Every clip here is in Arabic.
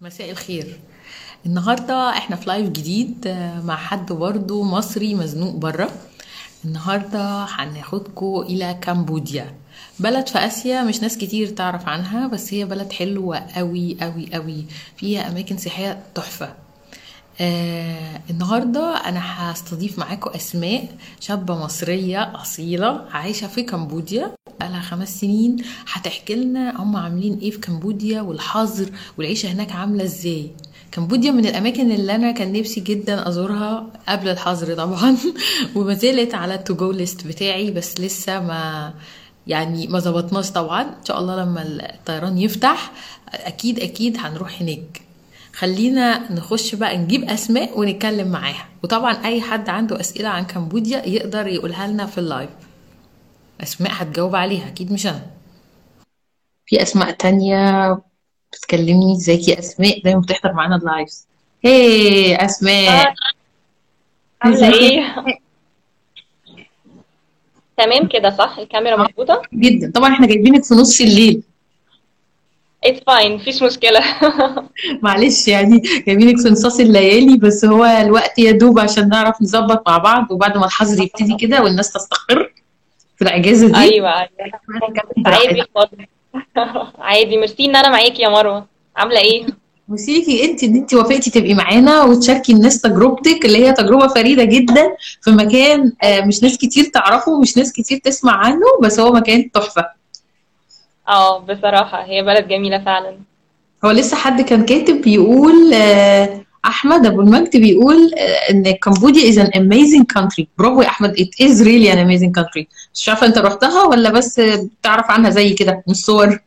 مساء الخير. النهاردة إحنا في لايف جديد آه، مع حد برضه مصري مزنوق برا. النهاردة هناخدكم إلى كمبوديا. بلد في آسيا مش ناس كتير تعرف عنها بس هي بلد حلوة قوي قوي قوي فيها أماكن سياحية تحفة. آه النهاردة أنا هستضيف معاكم أسماء شابة مصرية أصيلة عايشة في كمبوديا. بقالها خمس سنين هتحكي لنا هم عاملين إيه في كمبوديا والحظر والعيشة هناك عاملة إزاي. كمبوديا من الأماكن اللي أنا كان نفسي جدا أزورها قبل الحظر طبعا وما زالت على ال to-go list بتاعي بس لسه ما يعني ما ظبطناش طبعا. إن شاء الله لما الطيران يفتح أكيد أكيد هنروح هناك. خلينا نخش بقى نجيب أسماء ونتكلم معاها. وطبعا أي حد عنده أسئلة عن كمبوديا يقدر يقولها لنا في اللايف. أسماء هتجاوب عليها أكيد مش أنا. في أسماء تانية بتكلمني؟ ازيك يا أسماء؟ دايما بتحضر معانا اللايف هي أسماء. عاملة ازيك إيه؟ تمام كده صح؟ الكاميرا مظبوطة؟ جدا. طبعا إحنا جايبينك في نص الليل. It's fine مفيش مشكلة. معلش يعني جايبينك في نصاص الليالي بس هو الوقت يا دوب عشان نعرف نظبط مع بعض وبعد ما الحظر يبتدي كده والناس تستقر في الأجازة دي. أيوه نتكلم عادي عادي ميرسي إن أنا معاكي يا مروة. عاملة إيه؟ وسيكي انت إن انت وافقتي تبقي معانا وتشاركي الناس تجربتك اللي هي تجربة فريدة جدا في مكان آه، مش ناس كتير تعرفه ومش ناس كتير تسمع عنه بس هو مكان تحفة. آه بصراحة هي بلد جميلة فعلا. هو لسه حد كان كاتب بيقول آه، أحمد أبو المجد بيقول آه، إن كمبوديا is an amazing country. برافو يا أحمد. It is really an amazing country. مش عارفة أنت رحتها ولا بس بتعرف عنها زي كده من الصور؟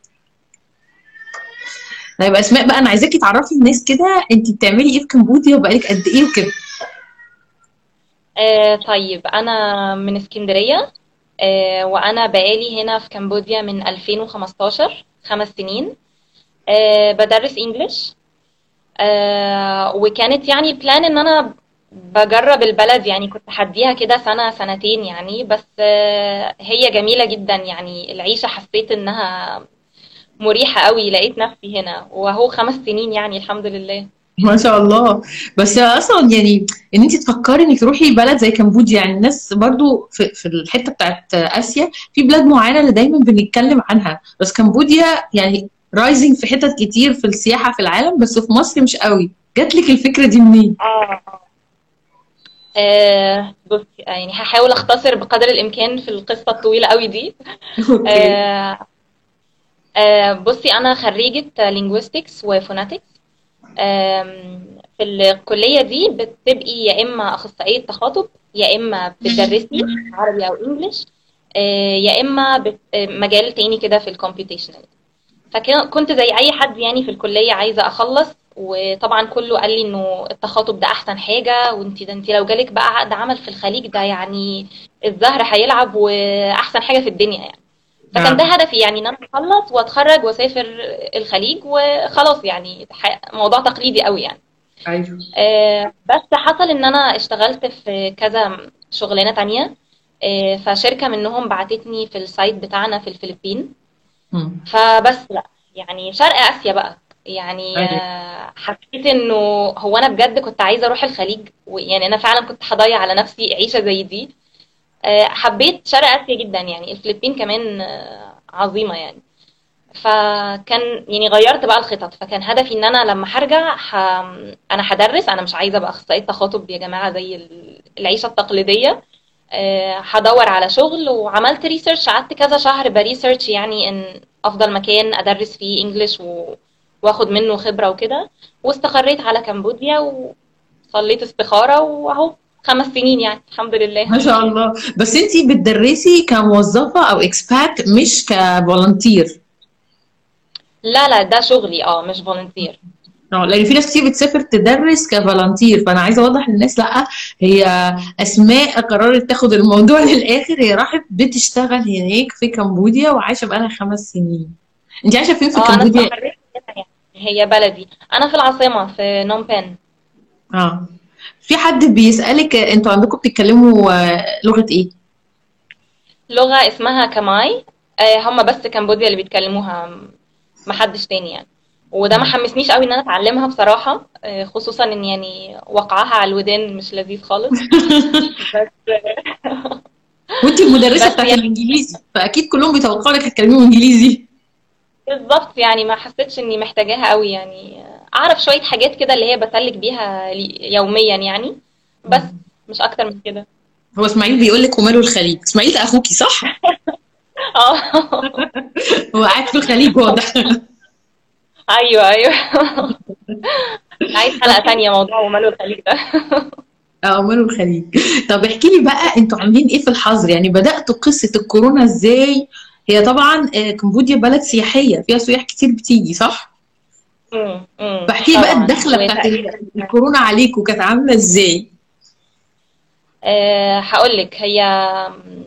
طيب أسماء بقى أنا عايزاكي تعرفي الناس كده أنت بتعملي إيه في كمبوديا وبقالك قد إيه وكده. آه طيب أنا من اسكندرية. آه وأنا بقالي هنا في كمبوديا من 2015 خمس سنين. آه بدرس انجلش آه وكانت يعني بلان إن أنا بجرب البلد يعني كنت حديها كده سنة سنتين يعني. بس آه هي جميلة جدا يعني. العيشة حسيت إنها مريحة قوي لقيت نفسي هنا. وهو خمس سنين يعني الحمد لله. ما شاء الله. بس أصلا يعني إن أنت تفكري إنك تروحي بلد زي كمبوديا يعني الناس برضو في, في الحتة بتاعت آسيا في بلاد معينة اللي دايما بنتكلم عنها. بس كمبوديا يعني رايزنج في حتت كتير في السياحة في العالم بس في مصر مش قوي. جات لك الفكرة دي منين؟ آه. آه بصي يعني هحاول أختصر بقدر الإمكان في القصة الطويلة قوي دي. أوكي. آه آه بصي أنا خريجة linguistics و phonetics في الكلية دي بتبقي يا إما أخصائية تخاطب يا إما بتدرسي عربي أو English آه، يا بت- آه، مجال تاني كده في ال computational فكنت زي أي حد يعني في الكلية عايزة أخلص وطبعا كله قال لي إنه التخاطب ده أحسن حاجة وأنت ده أنت لو جالك بقى عقد عمل في الخليج ده يعني الزهر هيلعب وأحسن حاجة في الدنيا يعني. فكان ده آه هدفي يعني إن أنا أخلص وأتخرج وأسافر الخليج وخلاص يعني موضوع تقليدي قوي يعني. أيوه. آه، بس حصل إن أنا اشتغلت في كذا شغلانة تانية آه، فشركة منهم بعتتني في السايت بتاعنا في الفلبين. مم. فبس لا يعني شرق آسيا بقى. يعني آه، حسيت إنه هو أنا بجد كنت عايزة أروح الخليج ويعني أنا فعلا كنت هضيع على نفسي عيشة زي دي. حبيت شرق آسيا جدا يعني الفلبين كمان آه، عظيمة يعني. فكان يعني غيرت بقى الخطط. فكان هدفي إن أنا لما هرجع ح... أنا هدرس أنا مش عايزة أبقى أخصائية تخاطب يا جماعة زي ال- العيشة التقليدية. آه، بدور على شغل وعملت research قعدت كذا شهر ب research يعني إن أفضل مكان أدرس فيه English و... وآخد منه خبرة وكده. واستقريت على كمبوديا وصليت استخارة وأهو. خمس سنين يعني الحمد لله. ما شاء الله. بس انت بتدرسي كموظفة أو expat مش ك volunteer لا لا ده شغلي آه مش volunteer آه لأن في ناس كتير بتسافر تدرس ك volunteer فأنا عايزة أوضح للناس لأ هي أسماء قررت تاخد الموضوع للآخر هي راحت بتشتغل هناك في كمبوديا وعايشة بقالها خمس سنين. انت عايشة فين في أنا كمبوديا؟ هنا يعني هي بلدي. أنا في العاصمة في نوم بين آه. في حد بيسألك أنتوا عندكم بتتكلموا آه، لغة إيه؟ لغة اسمها كاماي. آه، هم بس كمبوديا اللي بيتكلموها محدش تاني يعني. وده ما. حمسنيش قوي ان أنا اتعلمها بصراحة آه، خصوصا إن يعني وقعها على الودان مش لذيذ خالص. بس وانت المدرسة بتاعت يعني الإنجليزي فأكيد كلهم بيتوقعوا لك هتكلميهم إنجليزي. بالظبط يعني ما حسيتش إني محتاجاها قوي يعني. أعرف شوية حاجات كده اللي هي بسلك بيها يوميا يعني بس. مش أكتر من كده. هو إسماعيل بيقول لك وماله الخليج. إسماعيل ده أخوكي صح؟ آه. هو قاعد في الخليج واضح. أيوه أيوه. عايز حلقة تانية موضوع وماله الخليج ده. آه ماله الخليج. طب احكي لي بقى أنتوا عاملين إيه في الحظر؟ يعني بدأتوا قصة الكورونا إزاي؟ هي طبعا آه، كمبوديا بلد سياحية فيها سياح كتير بتيجي صح؟ فاحكي بقى طبعا. الدخلة بتاعت الكورونا عليكم كانت عاملة إزاي؟ أه هقول لك هي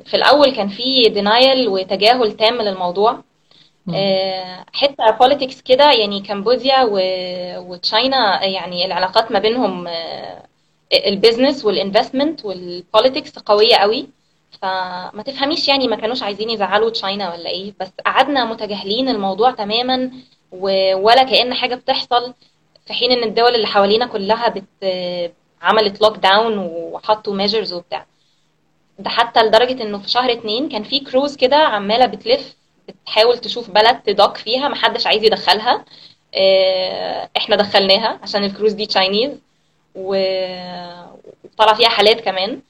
في الأول كان في دينايل وتجاهل تام للموضوع. أه حتة politics كده يعني كمبوديا و- و China يعني العلاقات ما بينهم ال business وال investment وال politics قوية قوي. فما تفهميش يعني ما كانوش عايزين يزعلوا China ولا إيه بس قعدنا متجاهلين الموضوع تماما. ولا كأن حاجة بتحصل في حين إن الدول اللي حوالينا كلها بت عملت lockdown وحطوا measures وبتاع. ده حتى لدرجة إنه في شهر اتنين كان في كروز كده عمالة بتلف بتحاول تشوف بلد تدوك فيها محدش عايز يدخلها. آه، إحنا دخلناها عشان الكروز دي تشاينيز وطلع فيها حالات كمان.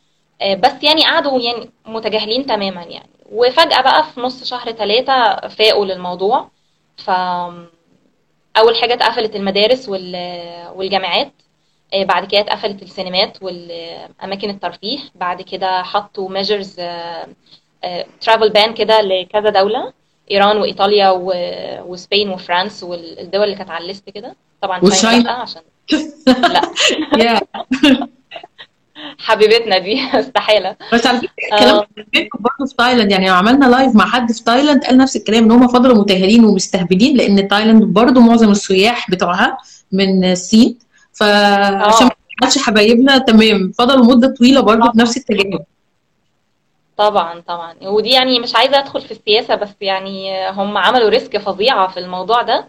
آه، بس يعني قعدوا يعني متجاهلين تماما يعني. وفجأة بقى في نص شهر ثلاثة فاقوا للموضوع. ف أول حاجة اتقفلت المدارس وال- والجامعات آه، بعد كده اتقفلت السينمات والأماكن الترفيه بعد كده حطوا measures travel ban كده لكذا دولة إيران وإيطاليا و- و Spain و France والدول اللي كانت على ال list كده. طبعا لا عشان لا. حبيبتنا دي. استحالة. بس على الكلام آه، بينكم برضه في تايلاند. يعني لو عملنا live مع حد في تايلاند قال نفس الكلام إن هم فضلوا متجاهلين ومستهبلين لأن تايلاند برضه معظم السياح بتوعها من الصين. فعشان ما آه نحدش حبايبنا تمام. فضلوا مدة طويلة برضه بنفس التجارب. طبعا طبعا. ودي يعني مش عايزة أدخل في السياسة بس يعني هم عملوا risk فظيعه في الموضوع ده.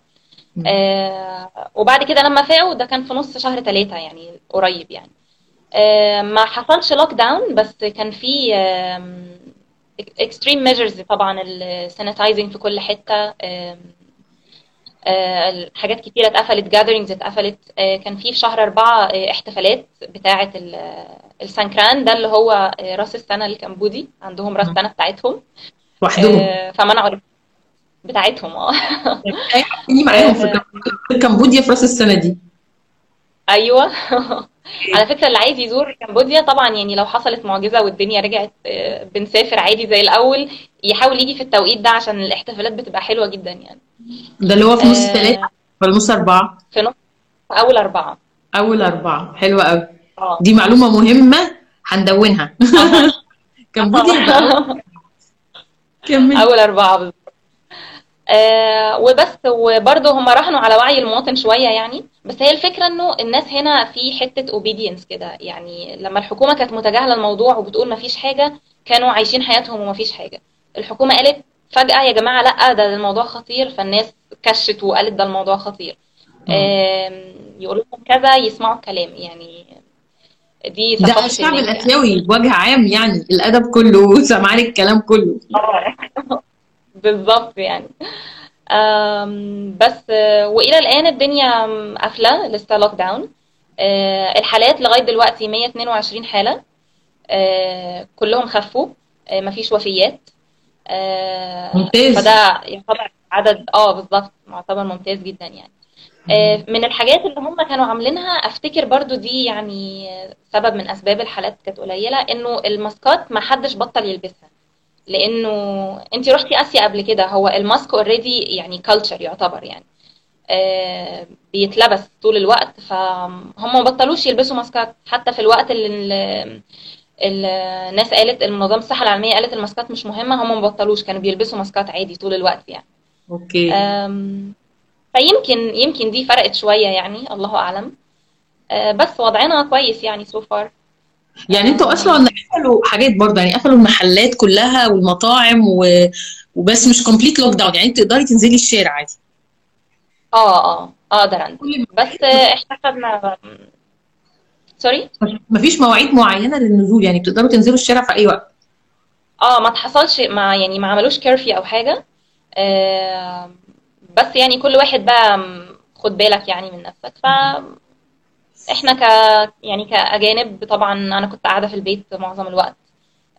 آه وبعد كده لما فاقوا ده كان في نص شهر ثلاثة يعني قريب يعني. آه ما حصلش lockdown بس كان في extreme measures طبعا ال sanitizing في كل آم، آه حاجات كتيرة اتقفلت جاذرينجز اتقفلت آه كان في في شهر أربعة آه احتفالات بتاعة ال- السانكران ده اللي هو آه راس السنة الكمبودي عندهم راس مم. سنة بتاعتهم لوحدهم آه فمنعوا بتاعتهم آه. معاهم في آه، كم- في كمبوديا في راس السنة دي. أيوه. على فكرة اللي عايز يزور كمبوديا طبعا يعني لو حصلت معجزة والدنيا رجعت آه، بنسافر عادي زي الأول يحاول يجي في التوقيت ده عشان الاحتفالات بتبقى حلوة جدا يعني. ده اللي هو في نص ثلاثة آه، ولا نص أربعة؟ في نص في أول أربعة. أول أربعة. حلوة أوي. آه. دي معلومة مهمة هندونها. كمبوديا كمل. أول أربعة بالظبط. آه وبس وبرضه هم راهنوا على وعي المواطن شوية يعني. بس هي الفكرة إنه الناس هنا في حتة اوبيدينس كده. يعني لما الحكومة كانت متجاهلة الموضوع وبتقول ما فيش حاجة كانوا عايشين حياتهم وما فيش حاجة. الحكومة قالت فجأة يا جماعة لأ ده الموضوع خطير فالناس كشت وقالت ده الموضوع خطير. يقولوا لهم كذا يسمعوا الكلام. يعني دي ده الشعب يعني الآسيوي بوجه عام يعني الأدب كله سمعان الكلام كله. بالظبط يعني. بس آه، وإلى الآن الدنيا قافلة لسه لوك داون آه، الحالات لغاية دلوقتي 122 حالة. آه، كلهم خفوا. مفيش وفيات. ممتاز. فده يعتبر عدد آه بالظبط معتبر ممتاز جدا يعني. من الحاجات اللي هم كانوا عاملينها أفتكر برضو دي يعني سبب من أسباب الحالات كانت قليلة إنه ال mask ات ما حدش بطل يلبسها. لأنه أنت رحتي آسيا قبل كده هو ال mask already يعني culture يعتبر يعني. آه، بيتلبس طول الوقت فهم ما بطلوش يلبسوا mask ات. حتى في الوقت اللي ال- ال- الناس قالت المنظمة الصحة العالمية قالت ال mask ات مش مهمة هم ما بطلوش كانوا بيلبسوا mask ات عادي طول الوقت يعني. Okay. آم، فيمكن يمكن دي فرقت شوية يعني الله أعلم. آه، بس وضعنا كويس يعني so far يعني أنتوا أصلا قفلوا حاجات برضه يعني قفلوا المحلات كلها والمطاعم و... وبس مش complete lockdown يعني تقدري تنزلي الشارع عادي. آه آه أقدر أنزل. بس إحنا خدنا Sorry مفيش مواعيد معينة للنزول يعني بتقدروا تنزلوا الشارع في أي وقت. آه ما اتحصلش ما يعني ما عملوش curfew أو حاجة. آه بس يعني كل واحد بقى خد بالك يعني من نفسك. فاحنا ك يعني كأجانب طبعا أنا كنت قاعدة في البيت معظم الوقت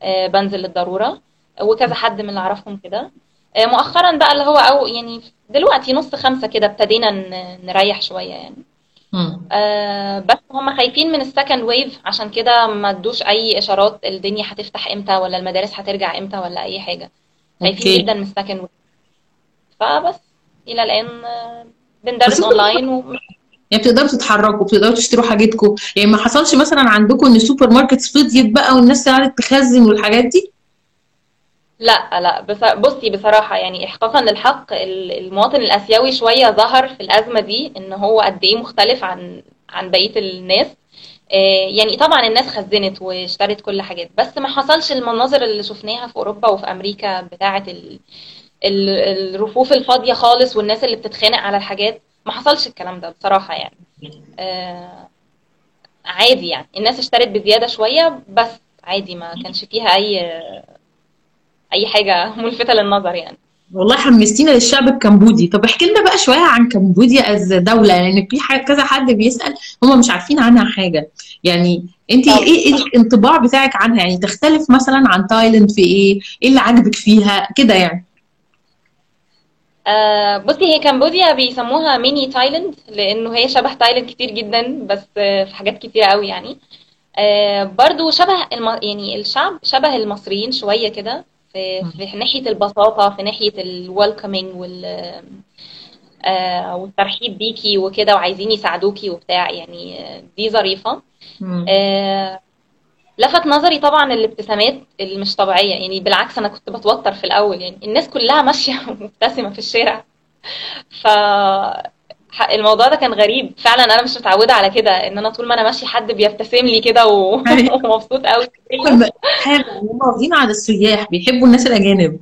آه بنزل للضرورة وكذا حد من اللي أعرفهم كده. آه مؤخرا بقى اللي هو أو يعني دلوقتي نص خمسة كده ابتدينا نريح شوية يعني. آه بس هم خايفين من ال second wave عشان كده ما ادوش أي إشارات الدنيا هتفتح إمتى ولا المدارس هترجع إمتى ولا أي حاجة. خايفين جدا من ال second wave. فبس إلى الآن آه، بندرس اونلاين و... يعني بتقدروا تتحركوا بتقدروا تشتروا حاجتكم يعني ما حصلش مثلا عندكم إن ال supermarkets فضيت بقى والناس قعدت تخزن والحاجات دي؟ لا لا. بصي بصراحة يعني احقاقا للحق ال- المواطن الآسيوي شوية ظهر في الأزمة دي إن هو قد إيه مختلف عن عن بقية الناس. آه، يعني طبعا الناس خزنت واشترت كل حاجات بس ما حصلش المناظر اللي شفناها في أوروبا وفي أمريكا بتاعة ال... ال- الرفوف الفاضية خالص والناس اللي بتتخانق على الحاجات. ما حصلش الكلام ده بصراحة يعني. آه، عادي يعني. الناس اشترت بزيادة شوية بس عادي ما كانش فيها أي أي حاجة ملفتة للنظر يعني. والله حمستينا للشعب الكمبودي. طب احكي لنا بقى شوية عن كمبوديا as دولة لأن يعني في حاجة كذا حد بيسأل هم مش عارفين عنها حاجة. يعني أنت إيه إيه الانطباع بتاعك عنها؟ يعني تختلف مثلا عن تايلاند في إيه؟ إيه اللي عاجبك فيها؟ كده يعني. آه بصي هي كمبوديا بيسموها ميني تايلاند لأنه هي شبه تايلاند كتير جدا بس آه، في حاجات كتيرة قوي يعني. آه برضو شبه الم... يعني الشعب شبه المصريين شوية كده في في ناحية البساطة في ناحية الويلكمينج وال آه والترحيب بيكي وكده وعايزين يساعدوكي وبتاع يعني دي ظريفة. مم. آه لفت نظري طبعا الابتسامات اللي مش طبيعية يعني بالعكس أنا كنت بتوتر في الأول يعني الناس كلها ماشية مبتسمة في الشارع. ف الموضوع ده كان غريب. فعلا أنا مش متعودة على كده إن أنا طول ما أنا ماشي حد بيبتسم لي كده و- أيوة. ومبسوط قوي هم حاجة هم واخدين على السياح بيحبوا الناس الأجانب.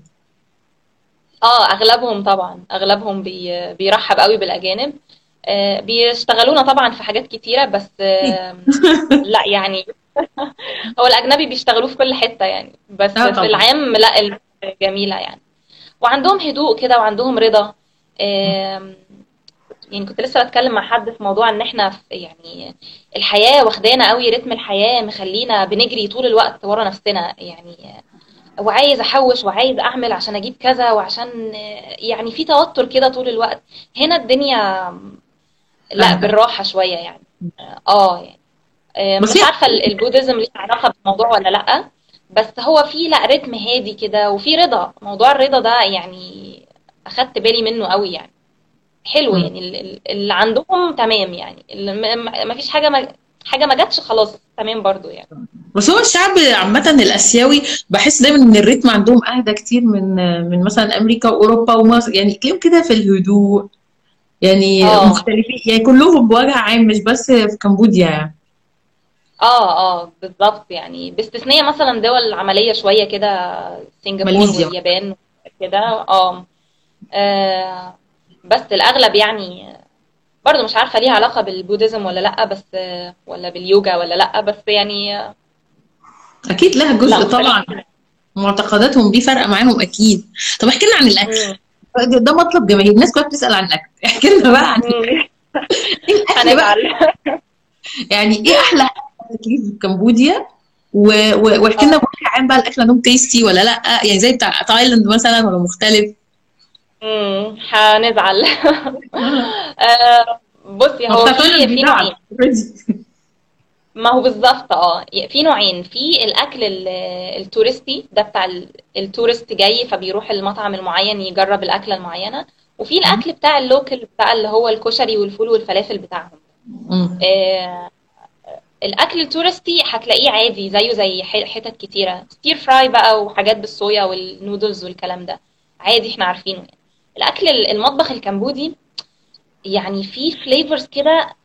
آه أغلبهم طبعا. أغلبهم بي... بيرحب قوي بالأجانب. آه، بيشتغلونا طبعا في حاجات كتيرة بس آه، لا يعني هو الأجنبي بيشتغلوه في كل حتة يعني بس في العام لا جميلة يعني. وعندهم هدوء كده وعندهم رضا. يعني كنت لسه بتكلم مع حد في موضوع إن إحنا في يعني الحياة واخدانا قوي رتم الحياة مخلينا بنجري طول الوقت ورا نفسنا يعني. وعايز أحوش وعايز أعمل عشان أجيب كذا وعشان يعني في توتر كده طول الوقت. هنا الدنيا لا أهدى. بالراحة شوية يعني. آه يعني. مش هي عارفة ال- البوديزم ليه علاقة بالموضوع ولا لأ بس هو في لأ رتم هادي كده وفي رضا. موضوع الرضا ده يعني أخدت بالي منه قوي يعني. حلو. يعني ال- ال- اللي عندهم تمام يعني. ما فيش حاجة ما حاجة ما جاتش خلاص تمام برضو يعني. بس هو الشعب عامة الآسيوي بحس دايما إن الريتم عندهم أهدى كتير من من مثلا أمريكا وأوروبا ومصر. يعني تلاقيهم كده في الهدوء يعني آه. مختلفين. يعني كلهم بوجه عام مش بس في كمبوديا يعني. آه آه بالظبط يعني. باستثناء مثلا دول عملية شوية كده سنغافورة ماليزيا. واليابان كده آه. آه، بس الأغلب يعني برضو مش عارفة ليها علاقة بالبوديزم ولا لأ بس ولا باليوجا ولا لأ بس يعني أكيد لها لا جزء طبعا. معتقداتهم دي فارقة معاهم أكيد. طب احكي لنا عن الأكل. مم. ده مطلب جماهير. الناس كلها بتسأل عن الأكل. احكي لنا بقى عن. إيه الأكل بقى؟ يعني إيه أحلى في كمبوديا. واحكي لنا بوجه عام بقى الأكل عندهم tasty ولا لأ؟ يعني زي بتاع تايلاند مثلا ولا مختلف؟ مم. هنزعل. آه، بصي هو في في نوعين. ما هو بالظبط آه في نوعين. في الأكل ال- ال touristy ده بتاع ال- ال tourist جاي فبيروح المطعم المعين يجرب الأكلة المعينة. وفي الأكل بتاع ال local بتاع اللي هو الكشري والفول والفلافل بتاعهم. آه الأكل ال touristy هتلاقيه عادي زيه زي حتت كتيرة. Stir fry بقى وحاجات بالصويا والنودلز والكلام ده. عادي إحنا عارفينه يعني. الأكل ال- المطبخ الكمبودي يعني فيه flavors كده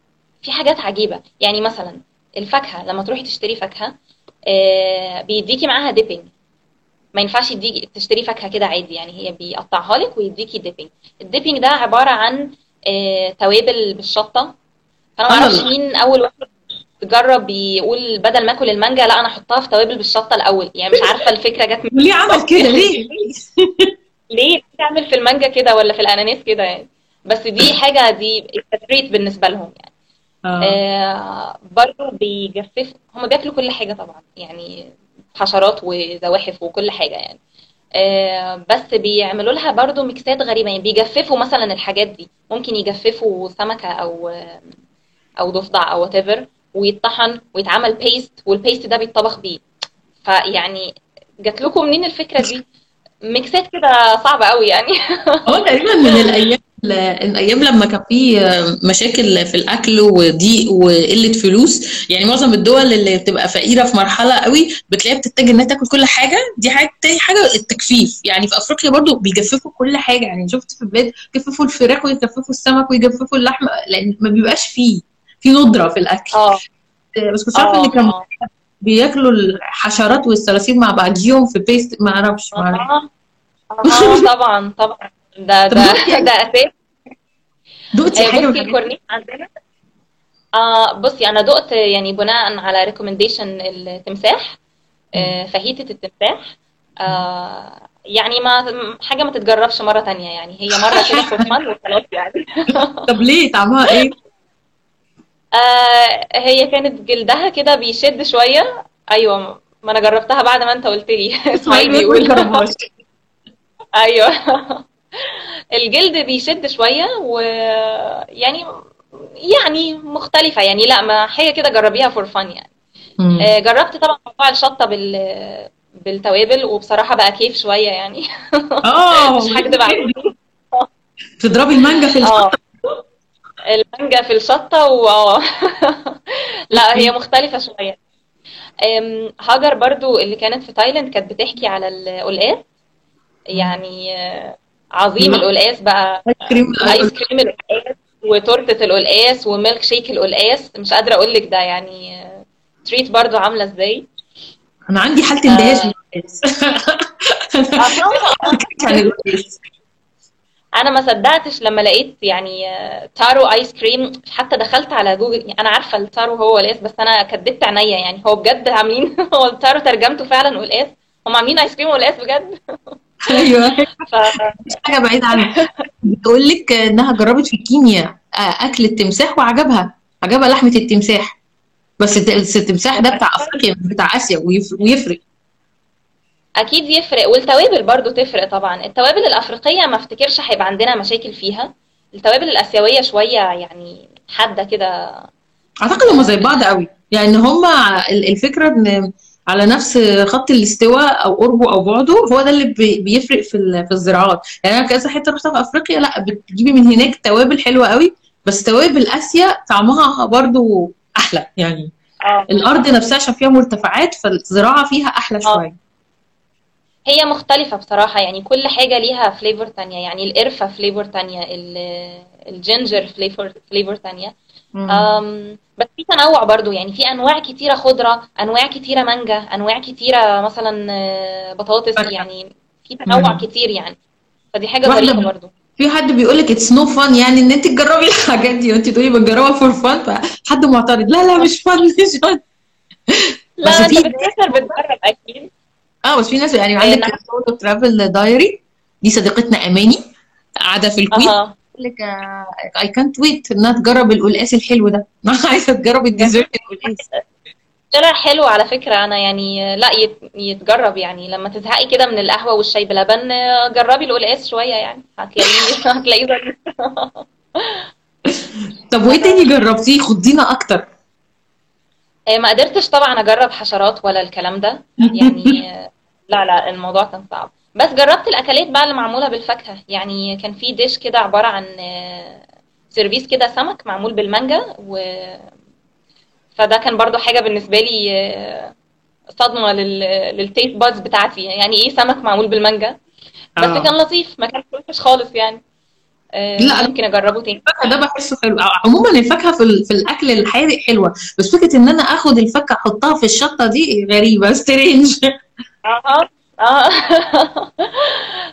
في حاجات عجيبة. يعني مثلا الفاكهة لما تروحي تشتري فاكهة آه، بيديكي معاها dipping ما ينفعش يديكي تشتري فاكهة كده عادي. يعني هي بيقطعها لك ويديكي dipping ال dipping ده عبارة عن آه، توابل بالشطة. فانا ما أعرفش مين أول واحد جرب يقول بدل ما آكل المانجا لا أنا أحطها في توابل بالشطة الأول. يعني مش عارفة الفكرة جت من ليه عمل كده؟ ليه؟ ليه؟ تعمل في المانجا كده ولا في الأناناس كده يعني؟ بس دي حاجة دي treat بالنسبة لهم يعني. آه. آه برضو بيجففوا هم بياكلوا كل حاجة طبعا يعني حشرات وزواحف وكل حاجة يعني. آه بس بيعملوا لها برضو ميكسات غريبة يعني بيجففوا مثلا الحاجات دي. ممكن يجففوا سمكة أو أو ضفدع أو whatever. ويطحن ويتعمل paste وال paste ده بيتطبخ بيه. فيعني جات لكم منين الفكرة دي؟ ميكسات كده صعبه قوي يعني. هو تقريبا من الأيام الأيام لما كان في مشاكل في الأكل وضيق وقلة فلوس. يعني معظم الدول اللي بتبقى فقيرة في مرحلة قوي بتلاقيها بتتجه إنها تاكل كل حاجة. دي حاجة تاني حاجة التجفيف يعني في أفريقيا برضو بيجففوا كل حاجة. يعني شفت في بلاد يجففوا الفراخ ويجففوا السمك ويجففوا اللحمة لأن ما بيبقاش فيه. في ندرة في الأكل. آه. بس كنت عارفة إن كان آه بياكلوا الحشرات والصراصير مع بعضيهم في بيست ما أعرفش ما أعرفش آه. طبعا طبعا. ده ده ده أساس. دقتي آه، حاجة بصي دي؟ الكورنيش عندنا. آه بصي أنا دقت يعني بناء على recommendation التمساح آه فاهيتة التمساح. آه يعني ما حاجة ما تتجربش مرة تانية يعني. هي مرة كده for fun وخلاص يعني. طب ليه؟ طعمها إيه؟ آه هي كانت جلدها كده بيشد شوية. أيوه ما أنا جربتها بعد ما أنت قلت لي. اسماعيل ما بيقول تجربهاش. أيوه. الجلد بيشد شوية ويعني يعني مختلفة. يعني لا ما حاجة كده جربيها فور فن يعني. مم. آه، جربت طبعا موضوع الشطة بال بالتوابل وبصراحة بقى كيف شوية يعني. آه مش هكدب عليك تضربي المانجا في الشطة. آه المانجا في الشطة و لا هي مختلفة شوية. أم، هاجر برضو اللي كانت في تايلاند كانت بتحكي على القلقاس يعني آه، عظيم القلقاس بقى. آيس كريم آيس كريم القلقاس وتورتة القلقاس وميلك شيك القلقاس مش قادرة أقول لك ده يعني آه، treat برضو عاملة إزاي. أنا عندي حالة اندهاش من القلقاس آه، كان القلقاس أنا ما صدقتش لما لقيت يعني آه، taro ice cream. حتى دخلت على جوجل يعني أنا عارفة ال taro هو قلقاس بس أنا كدبت عينيا. يعني هو بجد عاملين هو ال taro ترجمته فعلا قلقاس هم عاملين آيس كريم قلقاس بجد. أيوه. مش حاجة بعيدة عنها. بتقول لك إنها جربت في كينيا آه، اكل التمساح وعجبها. عجبها لحمة التمساح. بس الت- بس التمساح ده بتاع أفريقيا مش بتاع آسيا ويف- ويفرق. أكيد يفرق والتوابل برضو تفرق طبعا. التوابل الأفريقية ما افتكرش هيبقى عندنا مشاكل فيها. التوابل الآسيوية شوية يعني حادة كده. أعتقد هم زي بعض قوي. يعني هم الفكرة إن على نفس خط الاستواء أو قربه أو بعده هو ده اللي بي- بيفرق في في الزراعات. يعني أنا كذا حتة رحتها في أفريقيا لأ بتجيبي من هناك توابل حلوة قوي بس توابل آسيا طعمها برضو أحلى. يعني آه. الأرض نفسها عشان فيها مرتفعات فالزراعة فيها أحلى آه. شوية. هي مختلفة بصراحة يعني كل حاجة ليها flavor تانية يعني القرفة flavor تانية ال- ال ginger flavor flavor تانية. بس في تنوع برضو يعني في أنواع كتيرة خضرة أنواع كتيرة مانجا أنواع كتيرة مثلا آه، بطاطس. يعني في تنوع مم. كتير يعني. فدي حاجة ظريفة برضو. في حد بيقول لك it's no fun يعني إن أنت تجربي الحاجات دي وأنت تقولي بتجربها for fun فحد معترض. لا لا مش fun مش fun لا في بتسافر بتجرب أكيد. آه بس في ناس يعني آه، عندك. solo travel diary دي صديقتنا أماني قاعدة في الكويت. تقول لك اي كانت ويت انها تجرب القلقاس الحلو ده. عايزة تجرب ال dessert القلقاس. طلع حلو على فكرة. أنا يعني لا يت- يتجرب يعني. لما تزهقي كده من القهوة والشاي بلبن آه، جربي القلقاس شوية يعني. هتلاقيه هتلاقيه طب وإيه تاني جربتيه؟ خدينا أكتر. آه، ما قدرتش طبعا أجرب حشرات ولا الكلام ده. يعني آه، لا لا الموضوع كان صعب. بس جربت الأكلات بقى اللي معمولة بالفاكهة. يعني كان في dish كده عبارة عن آه، سيرفيس كده سمك معمول بالمانجا و فده كان برضو حاجة بالنسبة لي آه، صدمة لل... لل taste buds بتاعتي. يعني إيه سمك معمول بالمانجا؟ بس آه. كان لطيف ما كانش وحش خالص يعني. آه، لا، ممكن أجربه تاني. الفاكهة ده بحسه حلو. عموما الفاكهة في, ال- في الأكل الحادق حلوة بس فكرة إن أنا آخد الفاكهة أحطها في الشطة دي غريبة strange آه آه.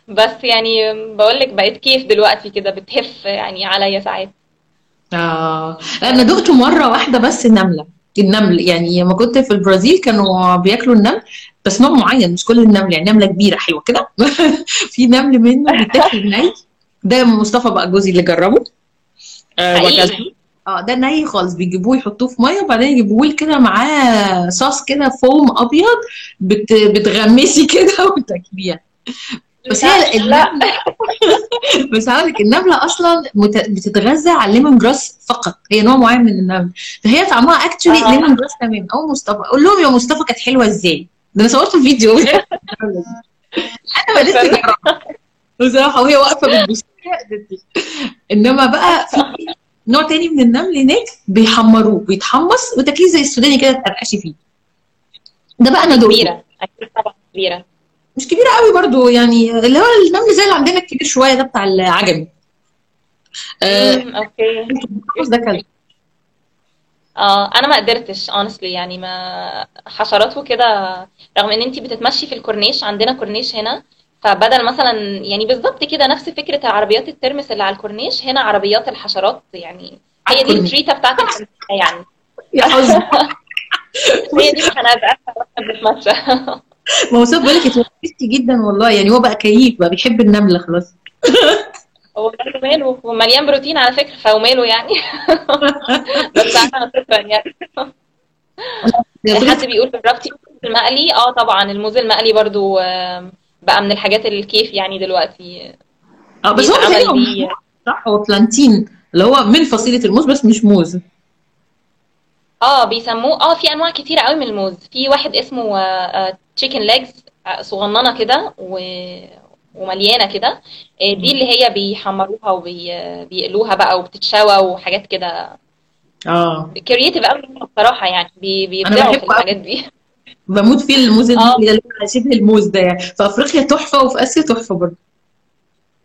بس يعني بقول لك بقيت كيف دلوقتي كده بتهف يعني عليا ساعات. آه. أنا دقته مرة واحدة بس النملة. النمل يعني لما كنت في البرازيل كانوا بياكلوا النمل بس نوع معين مش كل النمل يعني نملة كبيرة حلوة كده. في نمل منه بيتاكل ني ده مصطفى بقى جوزي اللي جربه. آه آه ده ني خالص بيجيبوه يحطوه في مية وبعدين يجيبوه كده معاه صوص كده فوم أبيض بت... بتغمسي كده وتاكليها. بس هي النملة بس هقول لك النملة أصلا مت... بتتغذى على ال lemongrass فقط. هي نوع معين من النمل. فهي طعمها actually آه. lemongrass تمام. أو مصطفى. قول لهم يا مصطفى كانت حلوة إزاي. ده أنا صورت الفيديو. أنا ما لسه بصراحة وهي واقفة بتبص. إنما بقى في نوع تاني من النمل هناك بيحمروه بيتحمص وتاكليه زي السوداني كده تقرقشي فيه. ده بقى أنا دي دقته كبيرة. أكيد طبعا كبيرة. مش كبيرة قوي برضو يعني اللي هو النمل زي اللي عندنا الكبير شوية ده بتاع العجمي. آه امم okay. ده كلب آه أنا ما قدرتش honestly يعني ما حشرات وكده رغم إن أنتي بتتمشي في الكورنيش عندنا كورنيش هنا فبدل مثلا يعني بالظبط كده نفس فكرة عربيات الترمس اللي على الكورنيش هنا عربيات الحشرات يعني هي دي ال treat بتاعت يعني. يا حظ هي دي وإحنا بنتمشى ما هو صدق بقول لك اتوقفتي جدا والله يعني هو بقى كيف بقى بيحب النملة خلاص. هو ماله ومليان بروتين على فكرة فوماله يعني. بس أنا صفرا يعني. حد بيقول جربتي الموز المقلي؟ آه طبعا الموز المقلي برضو آم، بقى من الحاجات الكيف يعني دلوقتي. آه بس هو صح هو plantain اللي هو من فصيلة الموز بس مش موز. آه بيسموه آه في أنواع كتيرة قوي من الموز. في واحد اسمه chicken legs صغننة كده و... ومليانة كده. آه، دي اللي هي بيحمروها وبيقلوها بقى وبتتشوى وحاجات كده. آه. creative قوي بصراحة يعني بيبدعوا في الحاجات دي. بموت فيه الموز ده اللي شبه الموز ده. يعني في أفريقيا تحفة وفي آسيا تحفة برضه.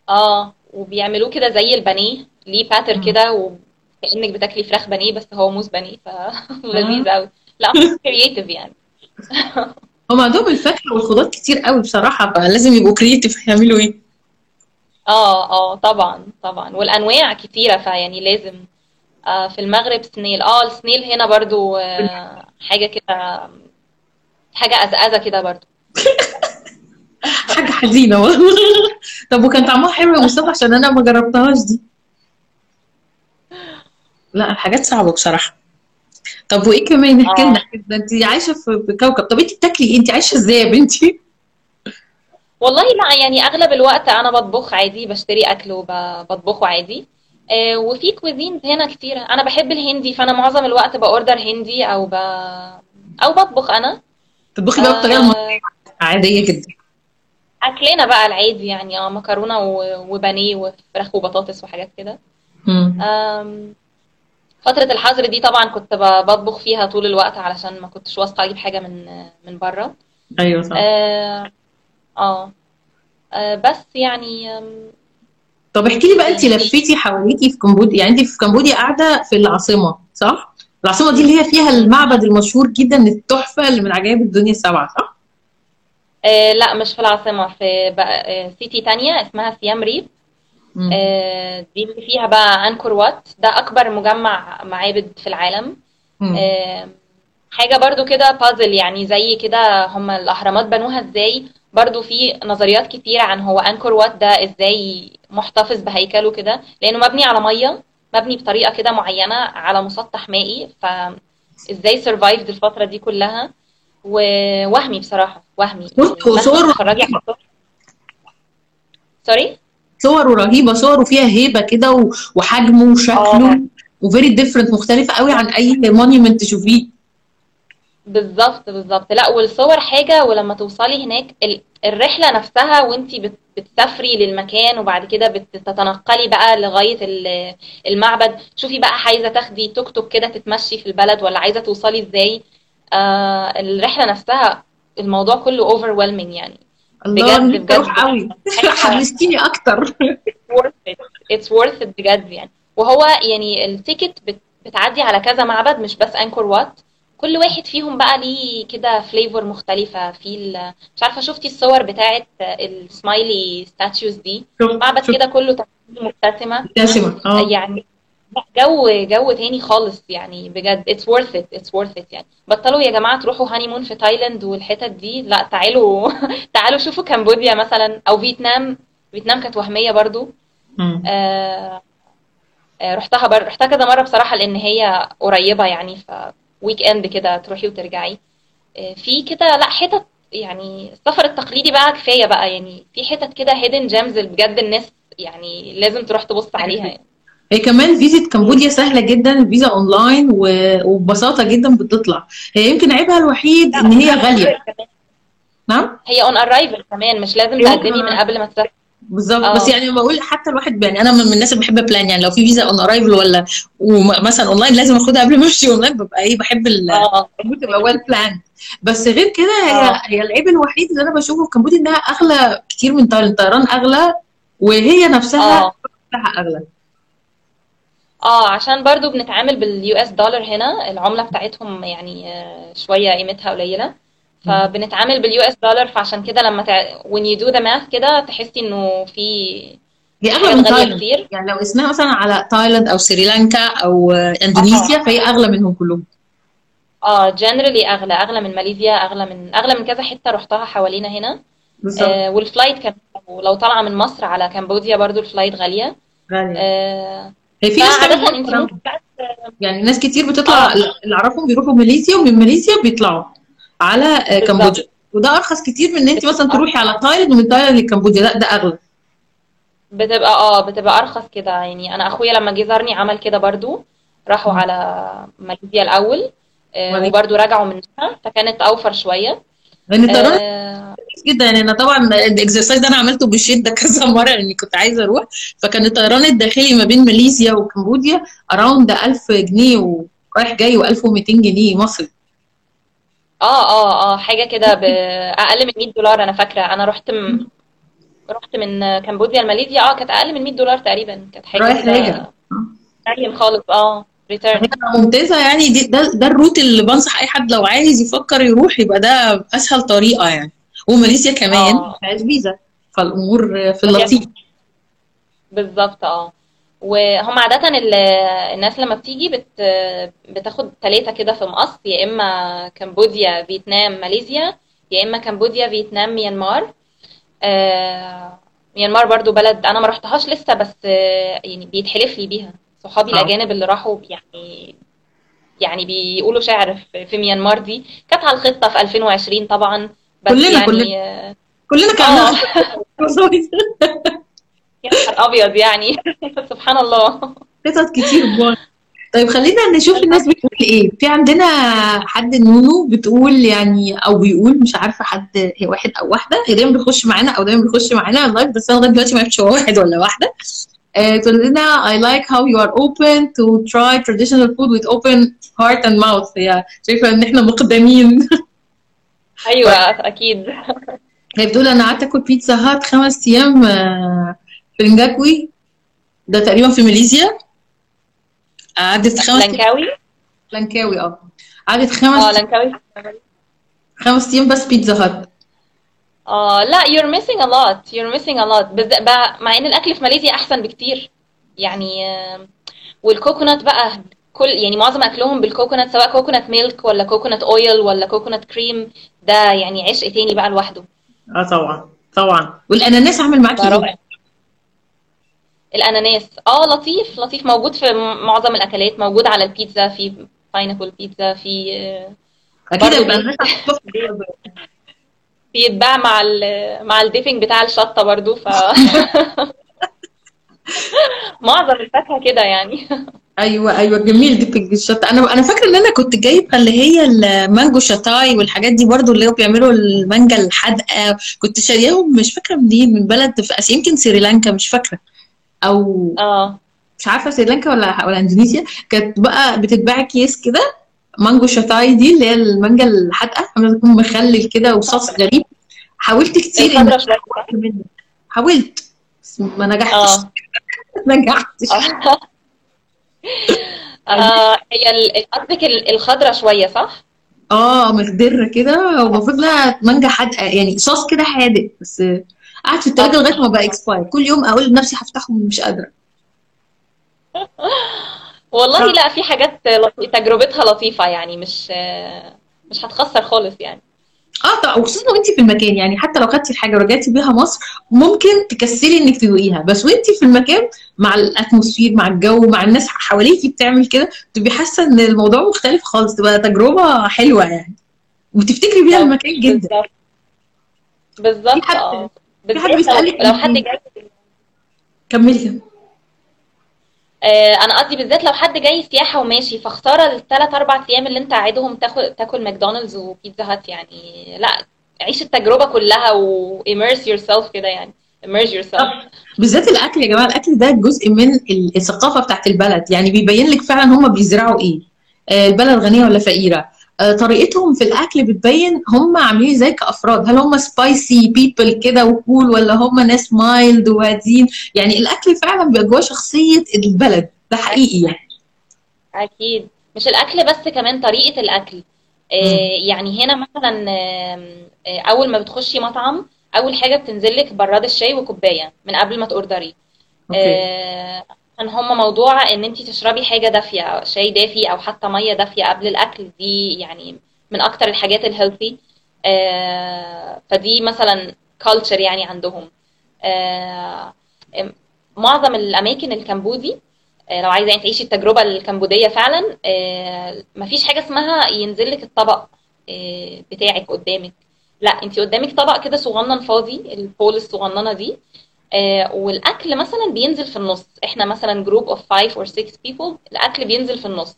آه وبيعملوه كده زي البانيه ليه batter. كده وكأنك بتاكلي فراخ بانيه بس هو موز بانيه فلذيذ قوي لا creative يعني. هم عندهم الفاكهة والخضار كتير قوي بصراحة فلازم يبقوا creative يعملوا إيه. آه آه طبعا طبعا. والأنواع كتيرة فيعني لازم آه في المغرب snail. آه ال snail هنا برضو آه حاجة كده حاجة ازازه كده برضو. حاجة حزينة والله. طب وكان طعمها حلو يا مصطفى عشان أنا ما جربتهاش دي. لا الحاجات صعبة بصراحة. طب وإيه كمان؟ احكي لنا آه كده انت عايشة في كوكب. طب انت بتاكلي إيه؟ انت عايشة إزاي يا بنتي؟ والله لا يعني أغلب الوقت أنا بطبخ عادي بشتري أكل وبطبخه عادي. آه وفي كوزينز هنا كتيرة. أنا بحب الهندي فأنا معظم الوقت بأوردر هندي أو ب... أو بطبخ أنا. تطبخي بقى بالطريقة المصرية آه عادية جدا. أكلنا بقى العادي يعني آه مكرونة وبانيه وفراخ وبطاطس وحاجات كده. فترة الحظر دي طبعا كنت بطبخ فيها طول الوقت علشان ما كنتش واثقة أجيب حاجة من من بره. أيوه صح. آه آه آه، بس يعني طب احكي لي بقى انت يعني لفيتي حواليكي في كمبوديا يعني انت في كمبوديا قاعدة في العاصمة صح؟ العاصمة دي اللي هي فيها المعبد المشهور جدا التحفة اللي من عجائب الدنيا السبعة صح؟ آه لا مش في العاصمة في بقى آه city تانية اسمها سيام ريب آه دي اللي فيها بقى أنكور وات. ده أكبر مجمع معابد في العالم. آه حاجة برضو كده بازل يعني زي كده هما الأهرامات بنوها إزاي. برضو في نظريات كتيرة عن هو أنكور وات ده إزاي محتفظ بهيكله كده. لأنه مبني على مية. مبني بطريقة كده معينة على مسطح مائي فازاي survived الفترة دي كلها؟ ووهمي بصراحة وهمي. يعني على الصور. sorry صوره رهيبة صوره فيها هيبة كده وحجمه وشكله و very different مختلفة قوي عن أي monument تشوفيه. بالظبط بالظبط. لا والصور حاجة ولما توصلي هناك ال- الرحلة نفسها وانتي بت- بتسافري للمكان وبعد كده بتتنقلي بقى لغاية ال- المعبد. شوفي بقى عايزة تاخدي توك توك كده تتمشي في البلد ولا عايزة توصلي إزاي. آه الرحلة نفسها الموضوع كله overwhelming يعني. الله بجد بجد. قوي. حمستيني أكتر. it's worth it بجد يعني. وهو يعني ال ticket بت بتعدي على كذا معبد مش بس انكور وات. كل واحد فيهم بقى ليه كده flavor مختلفة. في. مش عارفة شفتي الصور بتاعت ال smiley statues دي؟ معبد كده كله مبتسمة دسمة آه. يعني جو جو تاني خالص يعني بجد. It's worth it it's worth it يعني. بطلوا يا جماعة تروحوا honeymoon في تايلاند والحتت دي. لا تعالوا تعالوا شوفوا كمبوديا مثلا أو فيتنام. فيتنام كانت وهمية برضو. آه آه، رحتها بر... رحتها كذا مرة بصراحة لأن هي قريبة يعني ف weekend كده تروحي وترجعي. آه، في كده لا حتت يعني السفر التقليدي بقى كفاية بقى. يعني في حتت كده hidden gems بجد الناس يعني لازم تروح تبص عليها. يعني هي كمان فيزا كمبوديا سهلة جدا الفيزا أونلاين و- وببساطة جدا بتطلع. هي يمكن عيبها الوحيد إن هي غالية. نعم؟ هي on arrival كمان مش لازم. تقدمي من قبل ما تسافري بالظبط. آه. بس يعني بقول حتى الواحد يعني أنا من الناس اللي بحب plan يعني لو في فيزا on arrival ولا ومثلا اونلاين لازم آخدها قبل ما أمشي اونلاين ببقى إيه بحب ال آه. تبقى well planned بس غير كده هي آه. هي العيب الوحيد اللي أنا بشوفه في كمبوديا إنها أغلى كتير من الطيران أغلى وهي نفسها بتاعها أغلى. آه عشان برضو بنتعامل بال US dollar هنا العملة بتاعتهم يعني آه، شوية قيمتها قليلة. فبنتعامل بال US dollar فعشان كده لما تع... when you do the math كده تحسي إنه في هي أغلى من تايلاند كتير. يعني لو قسناها مثلا على تايلاند أو سريلانكا أو آه، اندونيسيا فهي أغلى منهم كلهم. آه generally أغلى أغلى من ماليزيا أغلى من أغلى من كذا حتة رحتها حوالينا هنا. بالظبط. آه وال flight كمان لو طالعة من مصر على كمبوديا برضو ال flight غالية. غالية. آه هي في ناس انت يعني ناس كتير بتطلع آه. اللي أعرفهم بيروحوا ماليزيا ومن ماليزيا بيطلعوا. على آه، كمبوديا وده أرخص كتير من إن انت مثلا تروحي على تايلاند ومن تايلاند لكمبوديا لا ده أغلى. بتبقى آه بتبقى أرخص كده. يعني أنا أخويا لما جه زارني عمل كده برضو راحوا. على ماليزيا الأول آه وبرضو رجعوا منها. فكانت أوفر شوية. لأن الطيران آه جدا. يعني أنا طبعا ال exercise ده أنا عملته بشدة كذا مرة لاني كنت عايزة أروح. فكان الطيران الداخلي ما بين ماليزيا وكمبوديا around 1000 جنيه ورايح جاي و1200 جنيه مصري. آه آه آه حاجة كده بأقل من 100 دولار أنا فاكرة. أنا رحت م... رحت من كمبوديا لماليزيا. آه كانت أقل من 100 دولار تقريبا. كانت حاجة رايح راجع. قليل خالص. آه return ممتازة يعني. دي ده, ده الروت اللي بنصح أي حد لو عايز يفكر يروح يبقى ده أسهل طريقة يعني. وماليزيا كمان آه. ما فيهاش فيزا فالأمور في اللطيف. بالظبط آه. وهم عادة ال- الناس لما بتيجي بت بتاخد ثلاثة كده في مقص يا إما كمبوديا فيتنام ماليزيا يا إما كمبوديا فيتنام ميانمار. آه ميانمار برضو بلد أنا ما رحتهاش لسه بس آه يعني بيتحلف لي بيها. صحابي آه. الأجانب اللي راحوا يعني يعني بيقولوا شعر في, ميانمار دي. كانت على الخطة في 2020 طبعا بس كلنا كلنا. يعني آه كلنا كان آه، يا نهار أبيض يعني. سبحان الله. خطط كتير بقى طيب خلينا نشوف الناس بتقول إيه. في عندنا حد نونو بتقول يعني أو بيقول مش عارفة حد هي واحد أو واحدة. هي دايما بيخش معانا أو دايما بيخش معانا ال live بس أنا لغاية دلوقتي ما عرفتش هو واحد ولا واحدة. آه، تقول لنا I like how you are open to try traditional food with open heart and mouth. هي شايفة إن إحنا مقدمين. أيوه أكيد. هي بتقول أنا قعدت آكل بيتزا هات خمس أيام آه، في نجاكوي ده تقريبا في ماليزيا. قعدت خمس لانكاوي؟ لانكاوي آه. قعدت آه خمس لانكاوي. خمس أيام بس بيتزا هات. آه لا you're missing a lot. You're missing a lot. بز... بقى مع إن الأكل في ماليزيا أحسن بكتير. يعني آه، وال coconut بقى كل يعني معظم أكلهم بال coconut سواء coconut milk ولا coconut oil ولا coconut cream ده يعني عشق تاني بقى لوحده. آه طبعا. طبعا. والأناناس عامل معاكي إيه؟ الأناناس. آه لطيف لطيف. موجود في معظم الأكلات. موجود على البيتزا في pineapple pizza في آه، أكيد الاناناس بيتباع مع ال مع ال dipping بتاع الشطة برضو ف معظم الفاكهة كده يعني. أيوه أيوه. جميل dipping الشطة. أنا أنا فاكرة إن أنا كنت جايبة اللي هي ال mango chutney والحاجات دي برضو اللي هو بيعملوا المانجا الحادقة. كنت شارياهم مش فاكرة منين من بلد في آسيا يمكن سريلانكا مش فاكرة. أو آه. مش عارفة سريلانكا ولا ولا إندونيسيا كانت بقى بتتباع كيس كده mango chutney دي اللي هي المانجا الحادقة عاملة تكون مخلل كده وصوص غريب. حاولت كتير ان حاولت بس ما نجحتش. آه. ما نجحتش. آه. آه، هي قصدك ال- الخضرا شوية صح؟ آه مخضرة كده ومفروض لها مانجا حادقة يعني صوص كده حادق بس قعد في التلاجة لغاية ما بقى expired كل يوم أقول لنفسي هفتحه مش قادرة. والله لا في حاجات تجربتها لطيفة يعني مش مش هتخسر خالص يعني. آه طبعا. وخصوصا وانت في المكان. يعني حتى لو خدتي الحاجة ورجعتي بيها مصر ممكن تكسلي إنك تدوقيها بس وانت في المكان مع الأتموسفير مع الجو مع الناس حواليكي بتعمل كده تبقي حاسة إن الموضوع مختلف خالص. تبقى تجربة حلوة يعني. وتفتكري بيها المكان جدا. بالظبط. في حد حد بيسألك لو حد انت جاي؟ كملي. آه، أنا قصدي بالذات لو حد جاي سياحة وماشي فاختار الثلاث أربع أيام اللي أنت قاعدهم تاكل تاكل ماكدونالدز وبيتزا هات يعني. لا عيش التجربة كلها و immerse yourself كده يعني. Immerse yourself. بالذات الأكل يا جماعة الأكل ده جزء من ال- الثقافة بتاعت البلد. يعني بيبين لك فعلا هم بيزرعوا إيه. آه، البلد غنية ولا فقيرة. طريقتهم في الأكل بتبين هم عاملين إزاي كأفراد. هل هم spicy people كده و cool ولا هم ناس mild وهادين؟ يعني الأكل فعلا بيبقى جواه شخصية البلد. ده حقيقي يعني. أكيد. مش الأكل بس كمان طريقة الأكل. آه، يعني هنا مثلا آه، أول ما بتخشي مطعم أول حاجة بتنزل لك براد الشاي وكوباية من قبل ما توردري آه، كان هما موضوع إن انت تشربي حاجة دافية شاي دافي أو حتى مية دافية قبل الأكل دي يعني من أكتر الحاجات الهيلثي فدي مثلا culture يعني عندهم. آه، معظم الأماكن الكمبودي آه، لو عايزة يعني تعيشي التجربة الكمبودية فعلا آه، مفيش حاجة اسمها ينزل لك الطبق آه، بتاعك قدامك. لا انت قدامك طبق كده صغنن فاضي ال bowl الصغننة دي آه، والأكل مثلا بينزل في النص. إحنا مثلا group of 5 or 6 people الأكل بينزل في النص.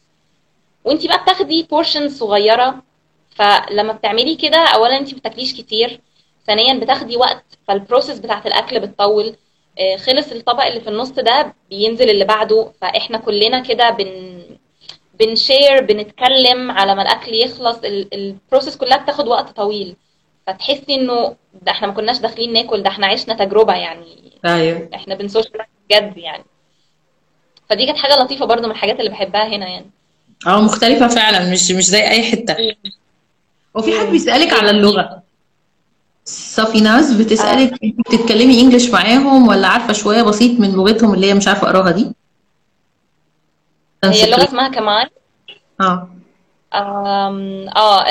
وأنت بقى بتاخدي portion صغيرة. فلما بتعملي كده اولا أنت بتاكليش كتير. ثانيا بتاخدي وقت فال process بتاعت الأكل بتطول. آه، خلص الطبق اللي في النص ده بينزل اللي بعده. فإحنا كلنا كده بن بن share بنتكلم على ما الأكل يخلص. ال- ال process كلها بتاخد وقت طويل. فتحسي إنه ده إحنا ما كناش داخلين ناكل ده إحنا عشنا تجربة يعني. أيوه. إحنا بن socialize بجد يعني. فدي كانت حاجة لطيفة برضو من الحاجات اللي بحبها هنا يعني. أه مختلفة فعلا مش مش زي أي حتة. وفي حد. بيسألك على. اللغة؟ صافي ناس آه. بتسالك أنت بتتكلمي English معاهم ولا عارفة شوية بسيط من لغتهم اللي هي مش عارفة أقراها دي؟ هي Sanskrit اسمها كمان؟ آه. آه آه،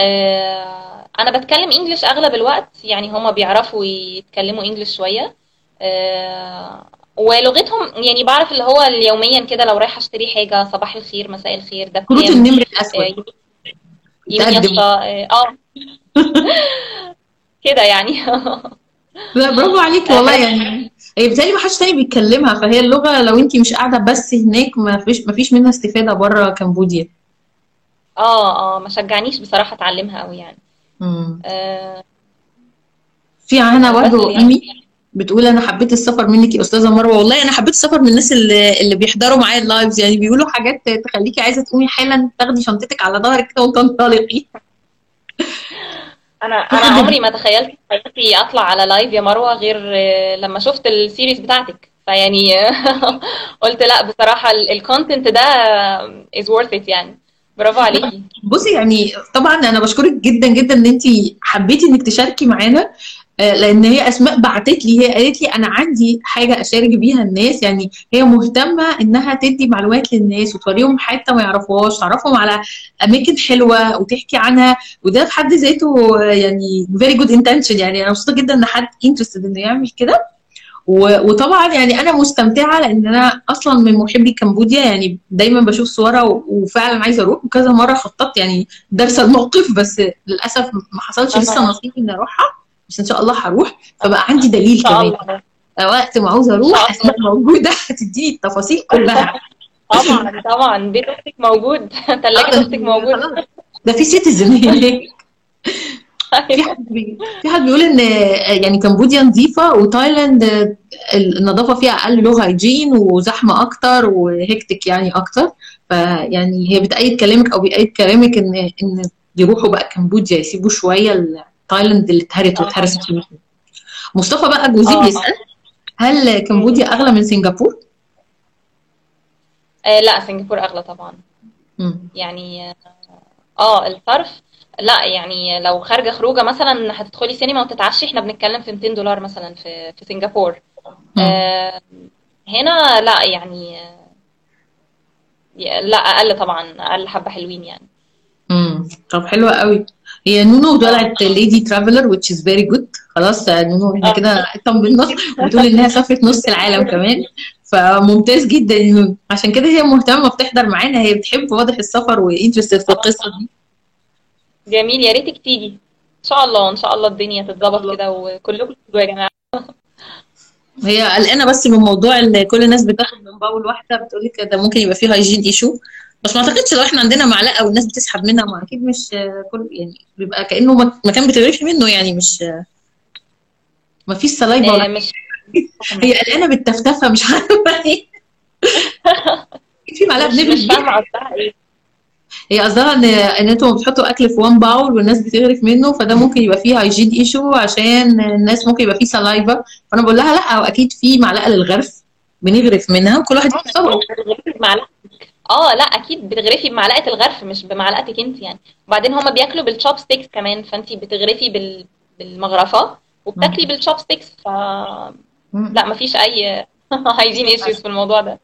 أنا بتكلم English أغلب الوقت يعني هما بيعرفوا يتكلموا English شوية. آه، ولغتهم يعني بعرف اللي هو يوميا كده لو رايحة أشتري حاجة صباح الخير مساء الخير ده كروت النمر آه، الاسود آه آه، كده يعني. لا برافو عليكي آه، والله يعني هي بالتالي ما حدش تاني بيتكلمها فهي اللغة لو انت مش قاعدة بس هناك ما فيش ما فيش منها استفادة بره كمبوديا. آه آه ما شجعنيش بصراحة أتعلمها قوي يعني. آه في هنا بس برضه يعني. إيمي بتقول أنا حبيت السفر منك يا أستاذة مروة. والله أنا حبيت السفر من الناس اللي اللي بيحضروا معايا اللايفز يعني بيقولوا حاجات تخليكي عايزة تقومي حالا تاخدي شنطتك على ظهرك كده وتنطلقي أنا أنا عمري ما تخيلت حياتي أطلع على live يا مروة غير آه، لما شفت ال series بتاعتك. فيعني قلت لا بصراحة ال content ده is worth it يعني. برافو عليكي. بصي يعني طبعا أنا بشكرك جدا جدا إن انت حبيتي إنك تشاركي معانا آه، لأن هي أسماء بعتت لي هي قالت لي أنا عندي حاجة أشارك بيها الناس يعني هي مهتمة إنها تدي معلومات للناس وتوريهم حتة ما يعرفوهاش تعرفهم على أماكن حلوة وتحكي عنها وده في حد ذاته آه، يعني very good intention يعني أنا مبسوطة جدا إن حد interested إنه يعمل كده. وطبعا يعني أنا مستمتعة لأن أنا أصلا من محبي كمبوديا يعني دايما بشوف صورها وفعلا عايزة أروح وكذا مرة خططت يعني دارسه الموقف بس للأسف ما حصلش لسه آه نصيب إني أروحها بس إن شاء الله هروح فبقى عندي دليل كمان. وقت ما عاوزه أروح أسماء موجودة هتديني التفاصيل كلها. طبعا. طبعا بيت أختك موجود. ثلاجة ده أختك موجود. خلاص. ده في citizen هناك في حد بي... في حد بيقول إن يعني كمبوديا نظيفة وتايلاند النظافة فيها أقل لو hygiene وزحمة أكتر و hectic يعني أكتر. فيعني هي بتأيد كلامك أو بيأيد كلامك إن إن يروحوا بقى كمبوديا يسيبوا شوية تايلاند اللي اتهرت واتهرست فيه مصطفى بقى جوزي آه. بيسأل هل كمبوديا أغلى من سنغافور؟ آه، لا سنغافورة أغلى طبعا. مم. يعني آه الصرف لا يعني لو خارجة خروجة مثلا هتدخلي سينما وتتعشي إحنا بنتكلم في 200 دولار مثلا في في سنغافورة. مم. آه، هنا لا يعني لا أقل طبعا أقل حبة حلوين يعني. امم طب حلوة قوي. هي نونو طلعت ليدي ترافلر which is very good. خلاص نونو إحنا كده طمنا وبتقول إنها سافرت نص العالم كمان. فممتاز جدا نونو. عشان كده هي مهتمة بتحضر معانا. هي بتحب واضح السفر و interested في القصة دي. جميل يا ريتك تيجي. إن شاء الله إن شاء الله الدنيا تتظبط كده وكلكم تيجوا يا جماعة. هي قلقانة بس من موضوع ان كل الناس بتاخد من bowl واحدة بتقول لك ده ممكن يبقى فيه hygiene issue بس ما أعتقدش لو إحنا عندنا معلقة والناس بتسحب منها ما أكيد مش كل يعني بيبقى كأنه مك- مكان بتغرفي منه يعني مش ما فيش saliva ولا آه، مش هي قلقانة بالتفتفة مش عارفة إيه في معلقة مش بنبل مش فاهمة قصدها إيه. هي قصدها ان إن أنتوا بتحطوا أكل في one bowl والناس بتغرف منه فده ممكن يبقى فيه hygiene issue عشان الناس ممكن يبقى فيه saliva فأنا بقول لها لأ هو أكيد في معلقة للغرف بنغرف منها وكل واحد بمعلقة آه لأ أكيد بتغرفي بمعلقة الغرف مش بمعلقتك أنت يعني. وبعدين هما بياكلوا بال chopsticks كمان فأنت بتغرفي بال... بالمغرفة وبتاكلي بال chopsticks ف. لأ مفيش أي hygiene issues في الموضوع ده.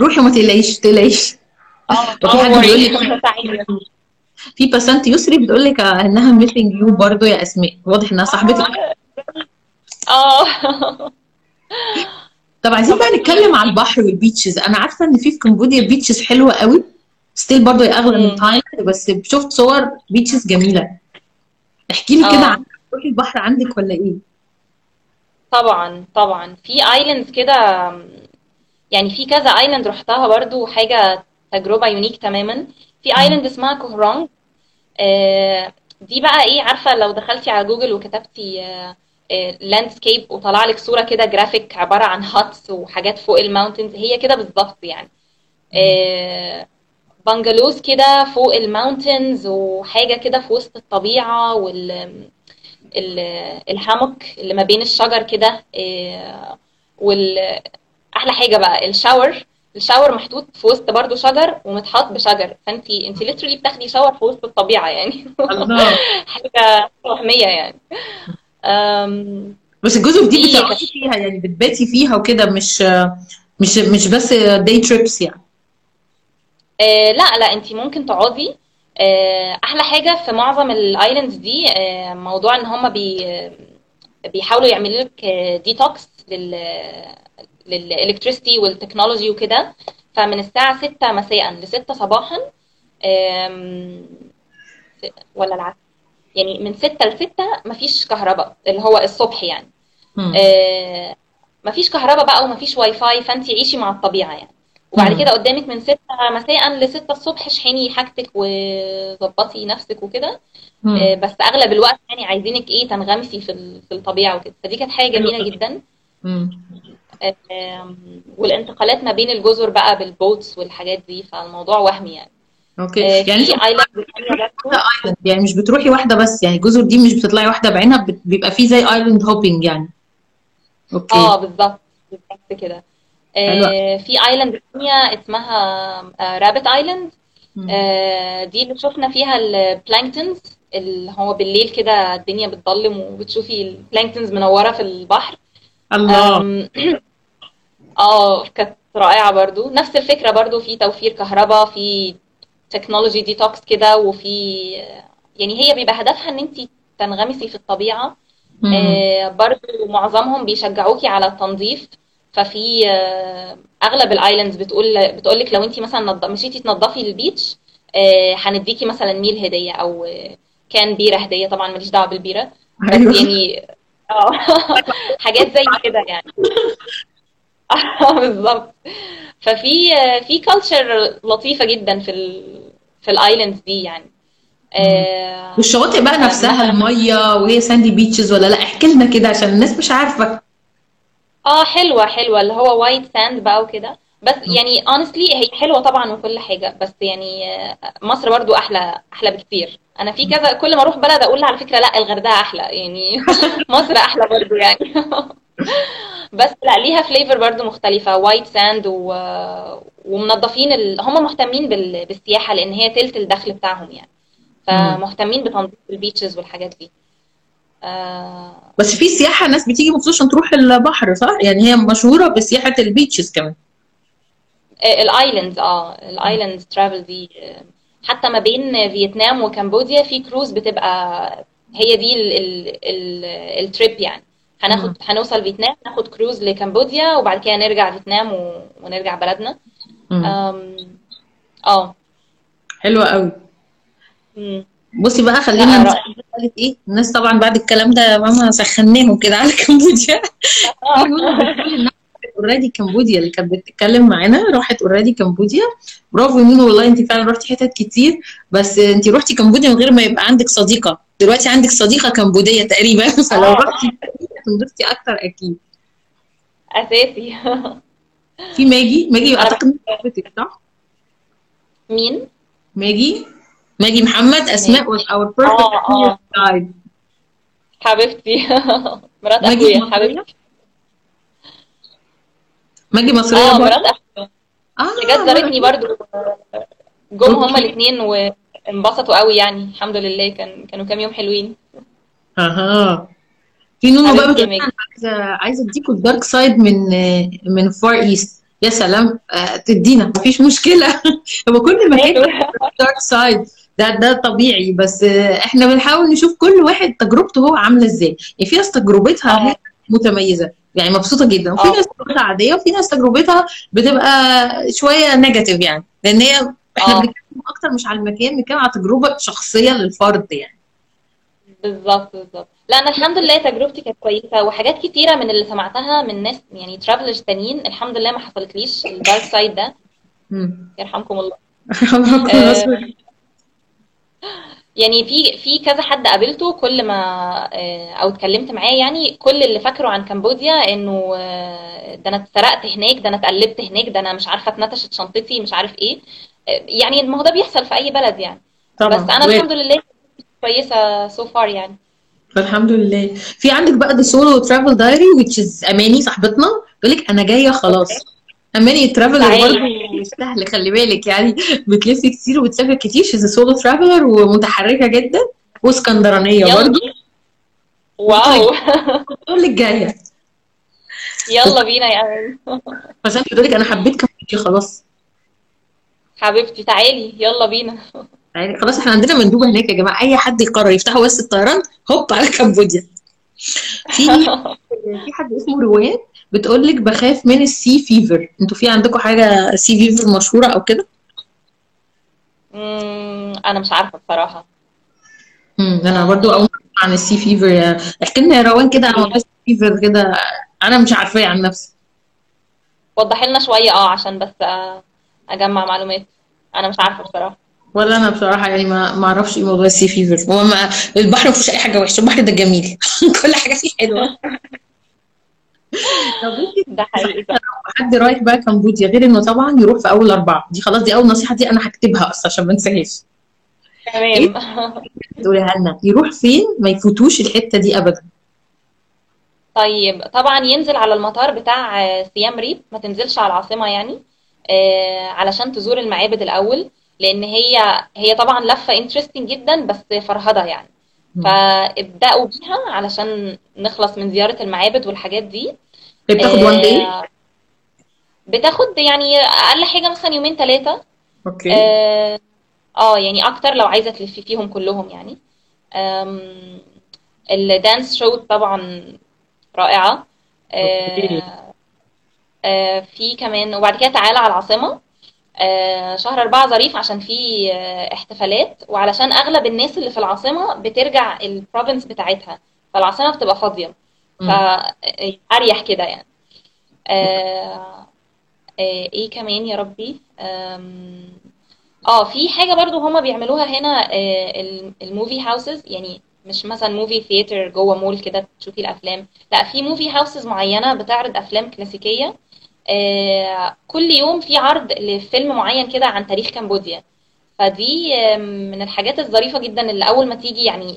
روحي وما تقلقيش تقلقيش. آه وفي حد بيقول. في بسنت يسري بتقول لك إنها missing you برضه يا أسماء. واضح إنها صاحبتك. آه طب عايزين بقى نتكلم على البحر وال beaches أنا عارفة إن في في كمبوديا beaches حلوة قوي. still برضه أغلى من. تايلاند بس شفت صور beaches جميلة. احكي لي كده آه. عن تروحي البحر عندك ولا إيه؟ طبعا طبعا. في islands كده يعني في كذا island رحتها برضو حاجة تجربة unique تماما في. island اسمها Koh Rong آه، دي بقى إيه عارفة لو دخلتي على جوجل وكتبتي landscape وطلع لك صورة كده جرافيك عبارة عن huts وحاجات فوق ال mountains هي كده بالظبط يعني. آه، bungalows كده فوق ال mountains وحاجة كده في وسط الطبيعة وال ال- ال hammock اللي ما بين الشجر كده آه، وال أحلى حاجة بقى ال shower ال shower محطوط في وسط برضو شجر ومتحط بشجر. فانت انت literally بتاخدي shower في وسط الطبيعة يعني. حاجة وهميه يعني. بس الجزر دي دي بتقعدي فيها يعني بتباتي فيها وكده مش مش مش بس day trips يعني؟ آه لا لا انت ممكن تقعدي. آه أحلى حاجة في معظم ال islands دي آه موضوع إن هم بي بيحاولوا يعملوا لك ديتوكس لل لل electricity وال technology وكده. فمن الساعة 6 مساء ل 6 صباحا ولا العكس؟ يعني من 6 ل 6 مفيش كهرباء اللي هو الصبح يعني. آه، مفيش كهرباء بقى ومفيش واي فاي فانت عيشي مع الطبيعة يعني. وبعد. كده قدامك من 6 مساء ل 6 الصبح اشحني حاجتك وظبطي نفسك وكده. آه،. بس أغلب الوقت يعني عايزينك إيه تنغمسي في ال- في الطبيعة وكده. فدي كانت حاجة جميلة جدا. والانتقالات ما بين الجزر بقى بال boats والحاجات دي فالموضوع وهمي يعني. okay. آه، يعني انت في island island يعني مش بتروحي واحدة بس يعني الجزر دي مش بتطلعي واحدة بعينها بيبقى فيه زي island hopping يعني. okay. آه بالظبط بالظبط كده. آه، في island ثانية اسمها Rabbit Island. آه، دي اللي شفنا فيها ال planktons اللي هو بالليل كده الدنيا بتضلم وبتشوفي ال planktons منورة في البحر. الله. آه كانت رائعة برضو. نفس الفكرة برضو في توفير كهرباء في technology detox كده وفي يعني هي بيبقى هدفها إن انت تنغمسي في الطبيعة. مم. آه، برضو معظمهم بيشجعوكي على التنظيف. ففي آه، أغلب ال islands بتقول بتقول لك لو انت مثلا نض- مشيتي تنضفي ال beach آه، هنديكي مثلا meal هدية أو آه، كان بيرة هدية. طبعا ماليش دعوة بالبيرة. بس أيوه. يعني آه. حاجات زي كده يعني. آه بالظبط. ففي في culture لطيفة جدا في ال في ال islands دي يعني. آه، والشواطئ بقى نفسها المية وهي sandy beaches ولا لأ؟ احكي لنا كده عشان الناس مش عارفة. آه حلوة حلوة. اللي هو white sand بقى وكده. بس. يعني honestly هي حلوة طبعا وكل حاجة. بس يعني آه، مصر برضو أحلى أحلى بكتير. أنا في كذا كل ما أروح بلد أقول على فكرة لا الغردقة أحلى يعني مصر أحلى برضو يعني بس لا ليها flavor برضو مختلفة white sand و... ومنظفين ال... هم مهتمين بال... بالسياحة لأن هي تلت الدخل بتاعهم يعني. فمهتمين بتنظيف ال beaches والحاجات دي آه بس في سياحة ناس بتيجي مخصوص عشان تروح البحر صح؟ يعني هي مشهورة بسياحة ال beaches كمان ال islands آه ال islands travel دي آه، حتى ما بين فيتنام وكمبوديا في كروز بتبقى هي دي ال ال ال ال trip يعني. هناخد هنوصل فيتنام ناخد كروز لكمبوديا وبعد كده نرجع فيتنام و... ونرجع بلدنا. آه. حلوة قوي. مم. بصي بقى خلينا قالت إيه الناس طبعا بعد الكلام ده ماما سخناهم كده على كمبوديا. already كمبوديا اللي كانت بتتكلم معانا راحت already كمبوديا برافو نونو والله انت فعلا رحتي حتت كتير بس انت رحتي كمبوديا من غير ما يبقى عندك صديقة. دلوقتي عندك صديقة كمبودية تقريبا فلو آه. رحتي هتنبسطي أكتر أكيد. أساسي. في ماجي؟ ماجي أعتقد صح؟ مين؟ ماجي؟ ماجي محمد أسماء was our perfect آه guide حبيبتي. مرات اخويا مصرية ماجي مصرية آه مرات اخويا اللي جت آه زارتني برضو جم هما الاثنين وانبسطوا قوي يعني الحمد لله. كان كانوا كام يوم حلوين. أها. في نونو بقى بتقول عايزه عايزة أديكوا ال dark side من من Far East يا سلام. آه، تدينا. مفيش مشكلة. هو كل حلو. dark side ده ده طبيعي. بس آه، إحنا بنحاول نشوف كل واحد تجربته هو عاملة إزاي. يعني في ناس تجربتها آه. متميزة. يعني مبسوطة جدا. وفي آه. ناس تجربتها عادية وفي ناس تجربتها بتبقى شوية negative يعني. لأن هي إحنا آه. بنتكلم أكتر مش على المكان بنتكلم على تجربة شخصية للفرد يعني. بالظبط بالظبط. لا أنا الحمد لله تجربتي كانت كويسة وحاجات كتيرة من اللي سمعتها من ناس يعني travelers تانيين الحمد لله ما حصلتليش ال dark side ده. امم يرحمكم الله الله يكون آه نصرك يعني في في كذا حد قابلته كل ما آه، أو اتكلمت معاه يعني كل اللي فاكره عن كمبوديا إنه آه، ده أنا اتسرقت هناك ده أنا اتقلبت هناك ده أنا مش عارفة اتنتشت شنطتي مش عارف إيه. آه، يعني ما هو ده بيحصل في أي بلد يعني. بس طبعا أنا وارد الحمد لله كويسة so far يعني. فالحمد لله. في عندك بقى the solo travel diary which is أماني صاحبتنا تقول لك أنا جاية خلاص. أماني traveler برضه. مش سهل خلي بالك يعني. بتلف كتير وبتسافر كتير. she's solo traveler ومتحركة جدا. واسكندرانية برضه wow. تقول لك جاية يلا بينا يا أمل. فعشان بتقول لك أنا حبيت كمبوديا خلاص. حبيبتي تعالي. يلا بينا. يعني خلاص إحنا عندنا مندوبه هناك يا جماعة. أي حد يقرر يفتحوا بس الطيران هوب على كمبوديا في في حد اسمه روان بتقول لك بخاف من ال sea fever أنتوا في عندكم حاجة sea fever مشهورة أو كده؟ أنا مش عارفة بصراحة. امم أنا برضو أول عن ال sea fever احكي لنا يا روان كده عن موضوع ال sea fever كده. أنا مش عارفاه عن نفسي. وضحي لنا شوية آه عشان بس آه، أجمع معلومات. أنا مش عارفة بصراحة. ولا أنا بصراحة يعني ما ما أعرفش إيه موضوع ال sea fever هو البحر ما فيهوش أي حاجة وحشة. البحر ده جميل. كل حاجة فيه حلوة. ده حقيقي. حد رايح بقى كمبوديا غير إنه طبعا يروح في أول أربعة. دي خلاص دي أول نصيحة دي أنا هكتبها أصلا عشان ما انساهاش. تمام. تقوليها لنا يروح فين؟ ما يفوتوش الحتة دي ابدا. طيب طبعا ينزل على المطار بتاع سيام ريب ما تنزلش على العاصمة يعني آه، علشان تزور المعابد الأول لأن هي هي طبعا لفة interesting جدا بس فرهضة يعني. مم. فابدأوا بيها علشان نخلص من زيارة المعابد والحاجات دي. بتاخد one day آه، بتاخد يعني أقل حاجة مثلا يومين ثلاثة Okay. آه آه، يعني أكتر لو عايزة تلفي فيهم كلهم يعني. ال dance show طبعا okay آه، آه، في كمان وبعد كده تعالى على العاصمة. آه، شهر أربعة ظريف عشان في آه، احتفالات. وعلشان أغلب الناس اللي في العاصمة بترجع ال province بتاعتها. فالعاصمة بتبقى فاضية. فأريح كده يعني. آه، آه، إيه كمان يا ربي؟ آه في حاجة برضو هما بيعملوها هنا آه، ال- ال movie houses يعني مش مثلا movie theater جوه مول كده تشوفي الأفلام. لا في movie houses معينة بتعرض أفلام كلاسيكية. آه، كل يوم في عرض لفيلم معين كده عن تاريخ كمبوديا. فدي آه، من الحاجات الظريفة جدا اللي أول ما تيجي يعني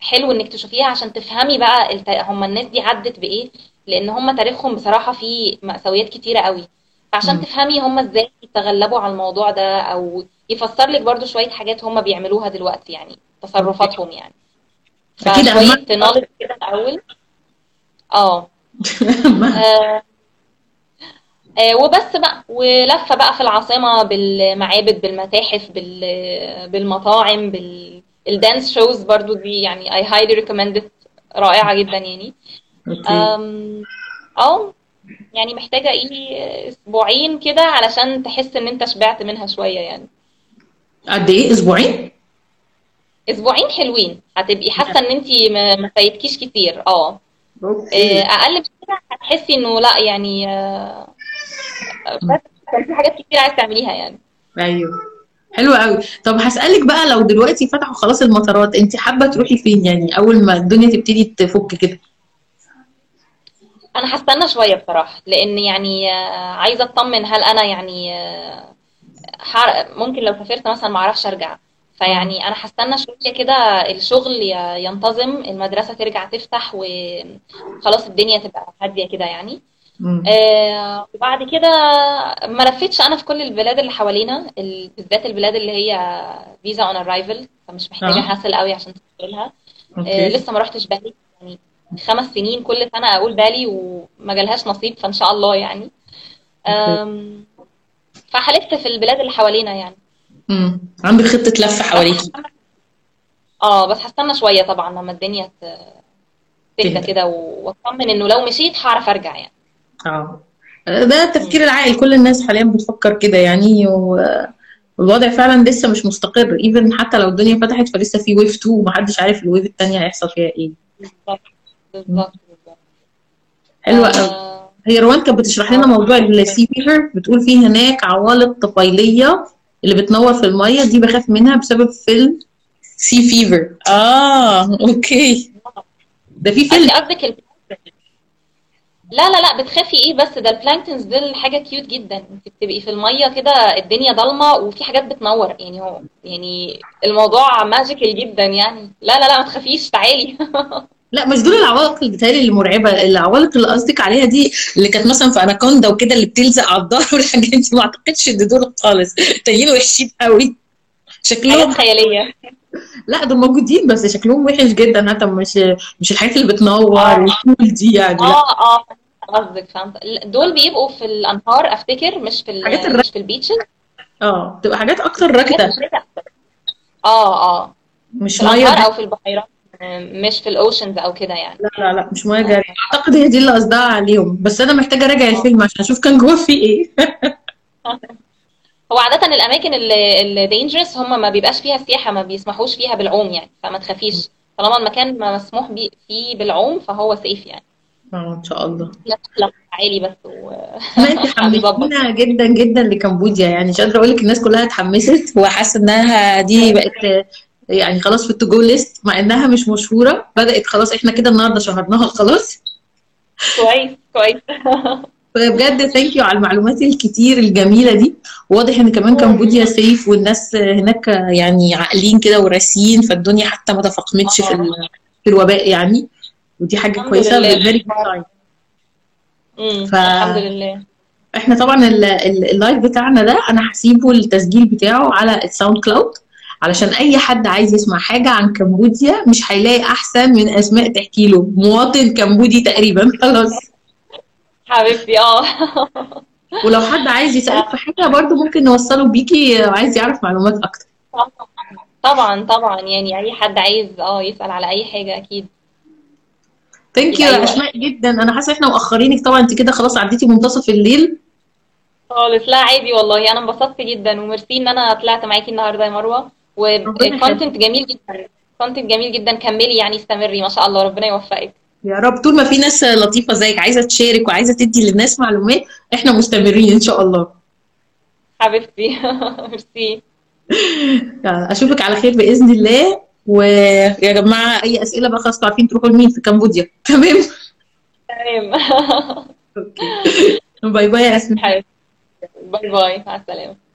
حلو إنك تشوفيها عشان تفهمي بقى الت... هم الناس دي عدت بإيه لأن هم تاريخهم بصراحة فيه مأساويات كتيرة قوي. فعشان مم. تفهمي هم إزاي يتغلبوا على الموضوع ده أو يفسر لك برضو شوية حاجات هم بيعملوها دلوقتي يعني تصرفاتهم يعني. أكيد فشوية نولج كده الأول. آه آه، آه، وبس بقى ولفة بقى في العاصمة بالمعابد بالمتاحف بال- بالمطاعم بالدانس شوز برضو دي يعني I highly recommend it. رائعة جدا يعني. أم، آه يعني محتاجة إيه أسبوعين كده علشان تحس إن أنت شبعت منها شوية يعني. قد إيه؟ أسبوعين؟ أسبوعين حلوين. هتبقي حاسة إن أنت ما فايتكيش كتير. آه. آه، أقل من كده هتحسي إنه لأ يعني آه، بس كان في حاجات كتير عايز تعمليها يعني. أيوه. حلو قوي. طب هسألك بقى لو دلوقتي فتحوا خلاص المطارات انت حابة تروحي فين يعني؟ أول ما الدنيا تبتدي تفك كده. أنا هستنى شوية بصراحة لأن يعني آه، عايزة أطمن هل أنا يعني آه، ممكن لو سافرت مثلا ما أعرفش أرجع. فيعني أنا هستنى شوية كده الشغل ينتظم المدرسة ترجع تفتح وخلاص الدنيا تبقى هادية كده يعني. آه، وبعد كده ما لفيتش أنا في كل البلاد اللي حوالينا ال- بالذات البلاد اللي هي فيزا on arrival فمش محتاجة آه. hassle قوي عشان تسافرها آه، لسه ما رحتش بالي يعني خمس سنين كل سنة أقول بالي وما جالهاش نصيب فإن شاء الله يعني. فهلف في البلاد اللي حوالينا يعني. مم. عندك خطة لف حواليكي آه بس هستنى شوية طبعا لما الدنيا تهدى كده وأطمن إنه لو مشيت هعرف أرجع يعني. آه. ده التفكير مم. العاقل كل الناس حاليا بتفكر كده يعني و- والوضع فعلا لسه مش مستقر. even حتى لو الدنيا فتحت فلسه في wave 2 ومحدش عارف ال wave التانية هيحصل فيها إيه. بالظبط. بالظبط. بالظبط حلوة قوي. هي روان كانت بتشرح لنا آه. موضوع ال Sea Fever بتقول فيه هناك عوالق طفيلية اللي بتنور في المية. دي بخاف منها بسبب فيلم Sea Fever آه okay. ده في فيلم. قصدك. لا لا لا بتخافي إيه بس؟ ده ال planktons دول حاجة cute جدا. انت بتبقي في المية كده الدنيا ضلمة وفي حاجات بتنور. يعني هو يعني الموضوع magical جدا يعني. لا لا لا ما تخافيش تعالي. لا مش دول العوالق اللي بتهيألي اللي مرعبة. العوالق اللي قصدك عليها دي اللي كانت مثلا في أناكوندا وكده اللي بتلزق على الظهر والحاجات دي ما أعتقدش إن دول خالص. تانيين وحشين قوي. حاجات شكلهم خيالية. لا دول موجودين بس شكلهم وحش جدا. حتى مش مش الحاجات اللي بتنور آه. والفول دي يعني. آه آه قصدك فهمت. دول بيبقوا في الأنهار أفتكر مش في حاجات مش في البيتشز آه بتبقى حاجات أكتر مشرقة آه آه. مش مية أو في البحيرات مش في الأوشنز أو كده يعني. لا لا لا مش مية آه. جارية أعتقد هي دي اللي قصدها عليهم. بس أنا محتاجة أراجع الفيلم عشان أشوف كان جوه فيه إيه. هو عادة الأماكن اللي dangerous هم ما بيبقاش فيها سياحة ما بيسمحوش فيها بالعوم يعني فما تخافيش. طالما المكان ما مسموح بي فيه بالعوم فهو سيف يعني. آه إن شاء الله. لا لا عالي بس و حمستينا جدا جدا لكمبوديا يعني. مش قادرة أقول لك الناس كلها اتحمست وحاسة إنها دي بقت يعني خلاص في ال to-go list مع إنها مش مشهورة. بدأت خلاص إحنا كده النهارده شهرناها خلاص. كويس كويس. فبجد thank you على المعلومات الكتير الجميلة دي. واضح إن كمان كمبوديا safe والناس هناك يعني عاقلين كده وراسيين فالدنيا حتى ما تفاقمتش في ال- في الوباء يعني. ودي حاجة الحمد لله كويسة. very ف الحمد لله. إحنا طبعا ال- ال- ال live بتاعنا ده أنا هسيبه التسجيل بتاعه على ال SoundCloud علشان أي حد عايز يسمع حاجة عن كمبوديا مش هيلاقي أحسن من أسماء تحكي له. مواطن كمبودي تقريبا. خلاص. حبيبتي آه. ولو حد عايز يسألك في حاجة برضو ممكن نوصله بيكي عايز يعرف معلومات أكتر. طبعا طبعا يعني أي حد عايز آه يسأل على أي حاجة أكيد. Thank you اسماء جدا. أنا حاسة إحنا مؤخرينك. طبعا انت كده خلاص عديتي منتصف الليل. خالص. لا عادي والله. أنا انبسطت جدا. وميرسي إن أنا طلعت معاكي النهارده يا مروة. و content جميل جدا. content جميل جدا. كملي يعني استمري. ما شاء الله. ربنا يوفقك. يا رب طول ما في ناس لطيفة زيك عايزة تشارك وعايزة تدي للناس معلومات إحنا مستمرين إن شاء الله. حبيبتي. ميرسي. أشوفك على خير بإذن الله. ويا جماعة أي أسئلة بقى خلاص عارفين تروحوا لمين في كمبوديا. تمام؟ تمام. Okay. Bye bye يا اسماء bye bye. مع السلامة.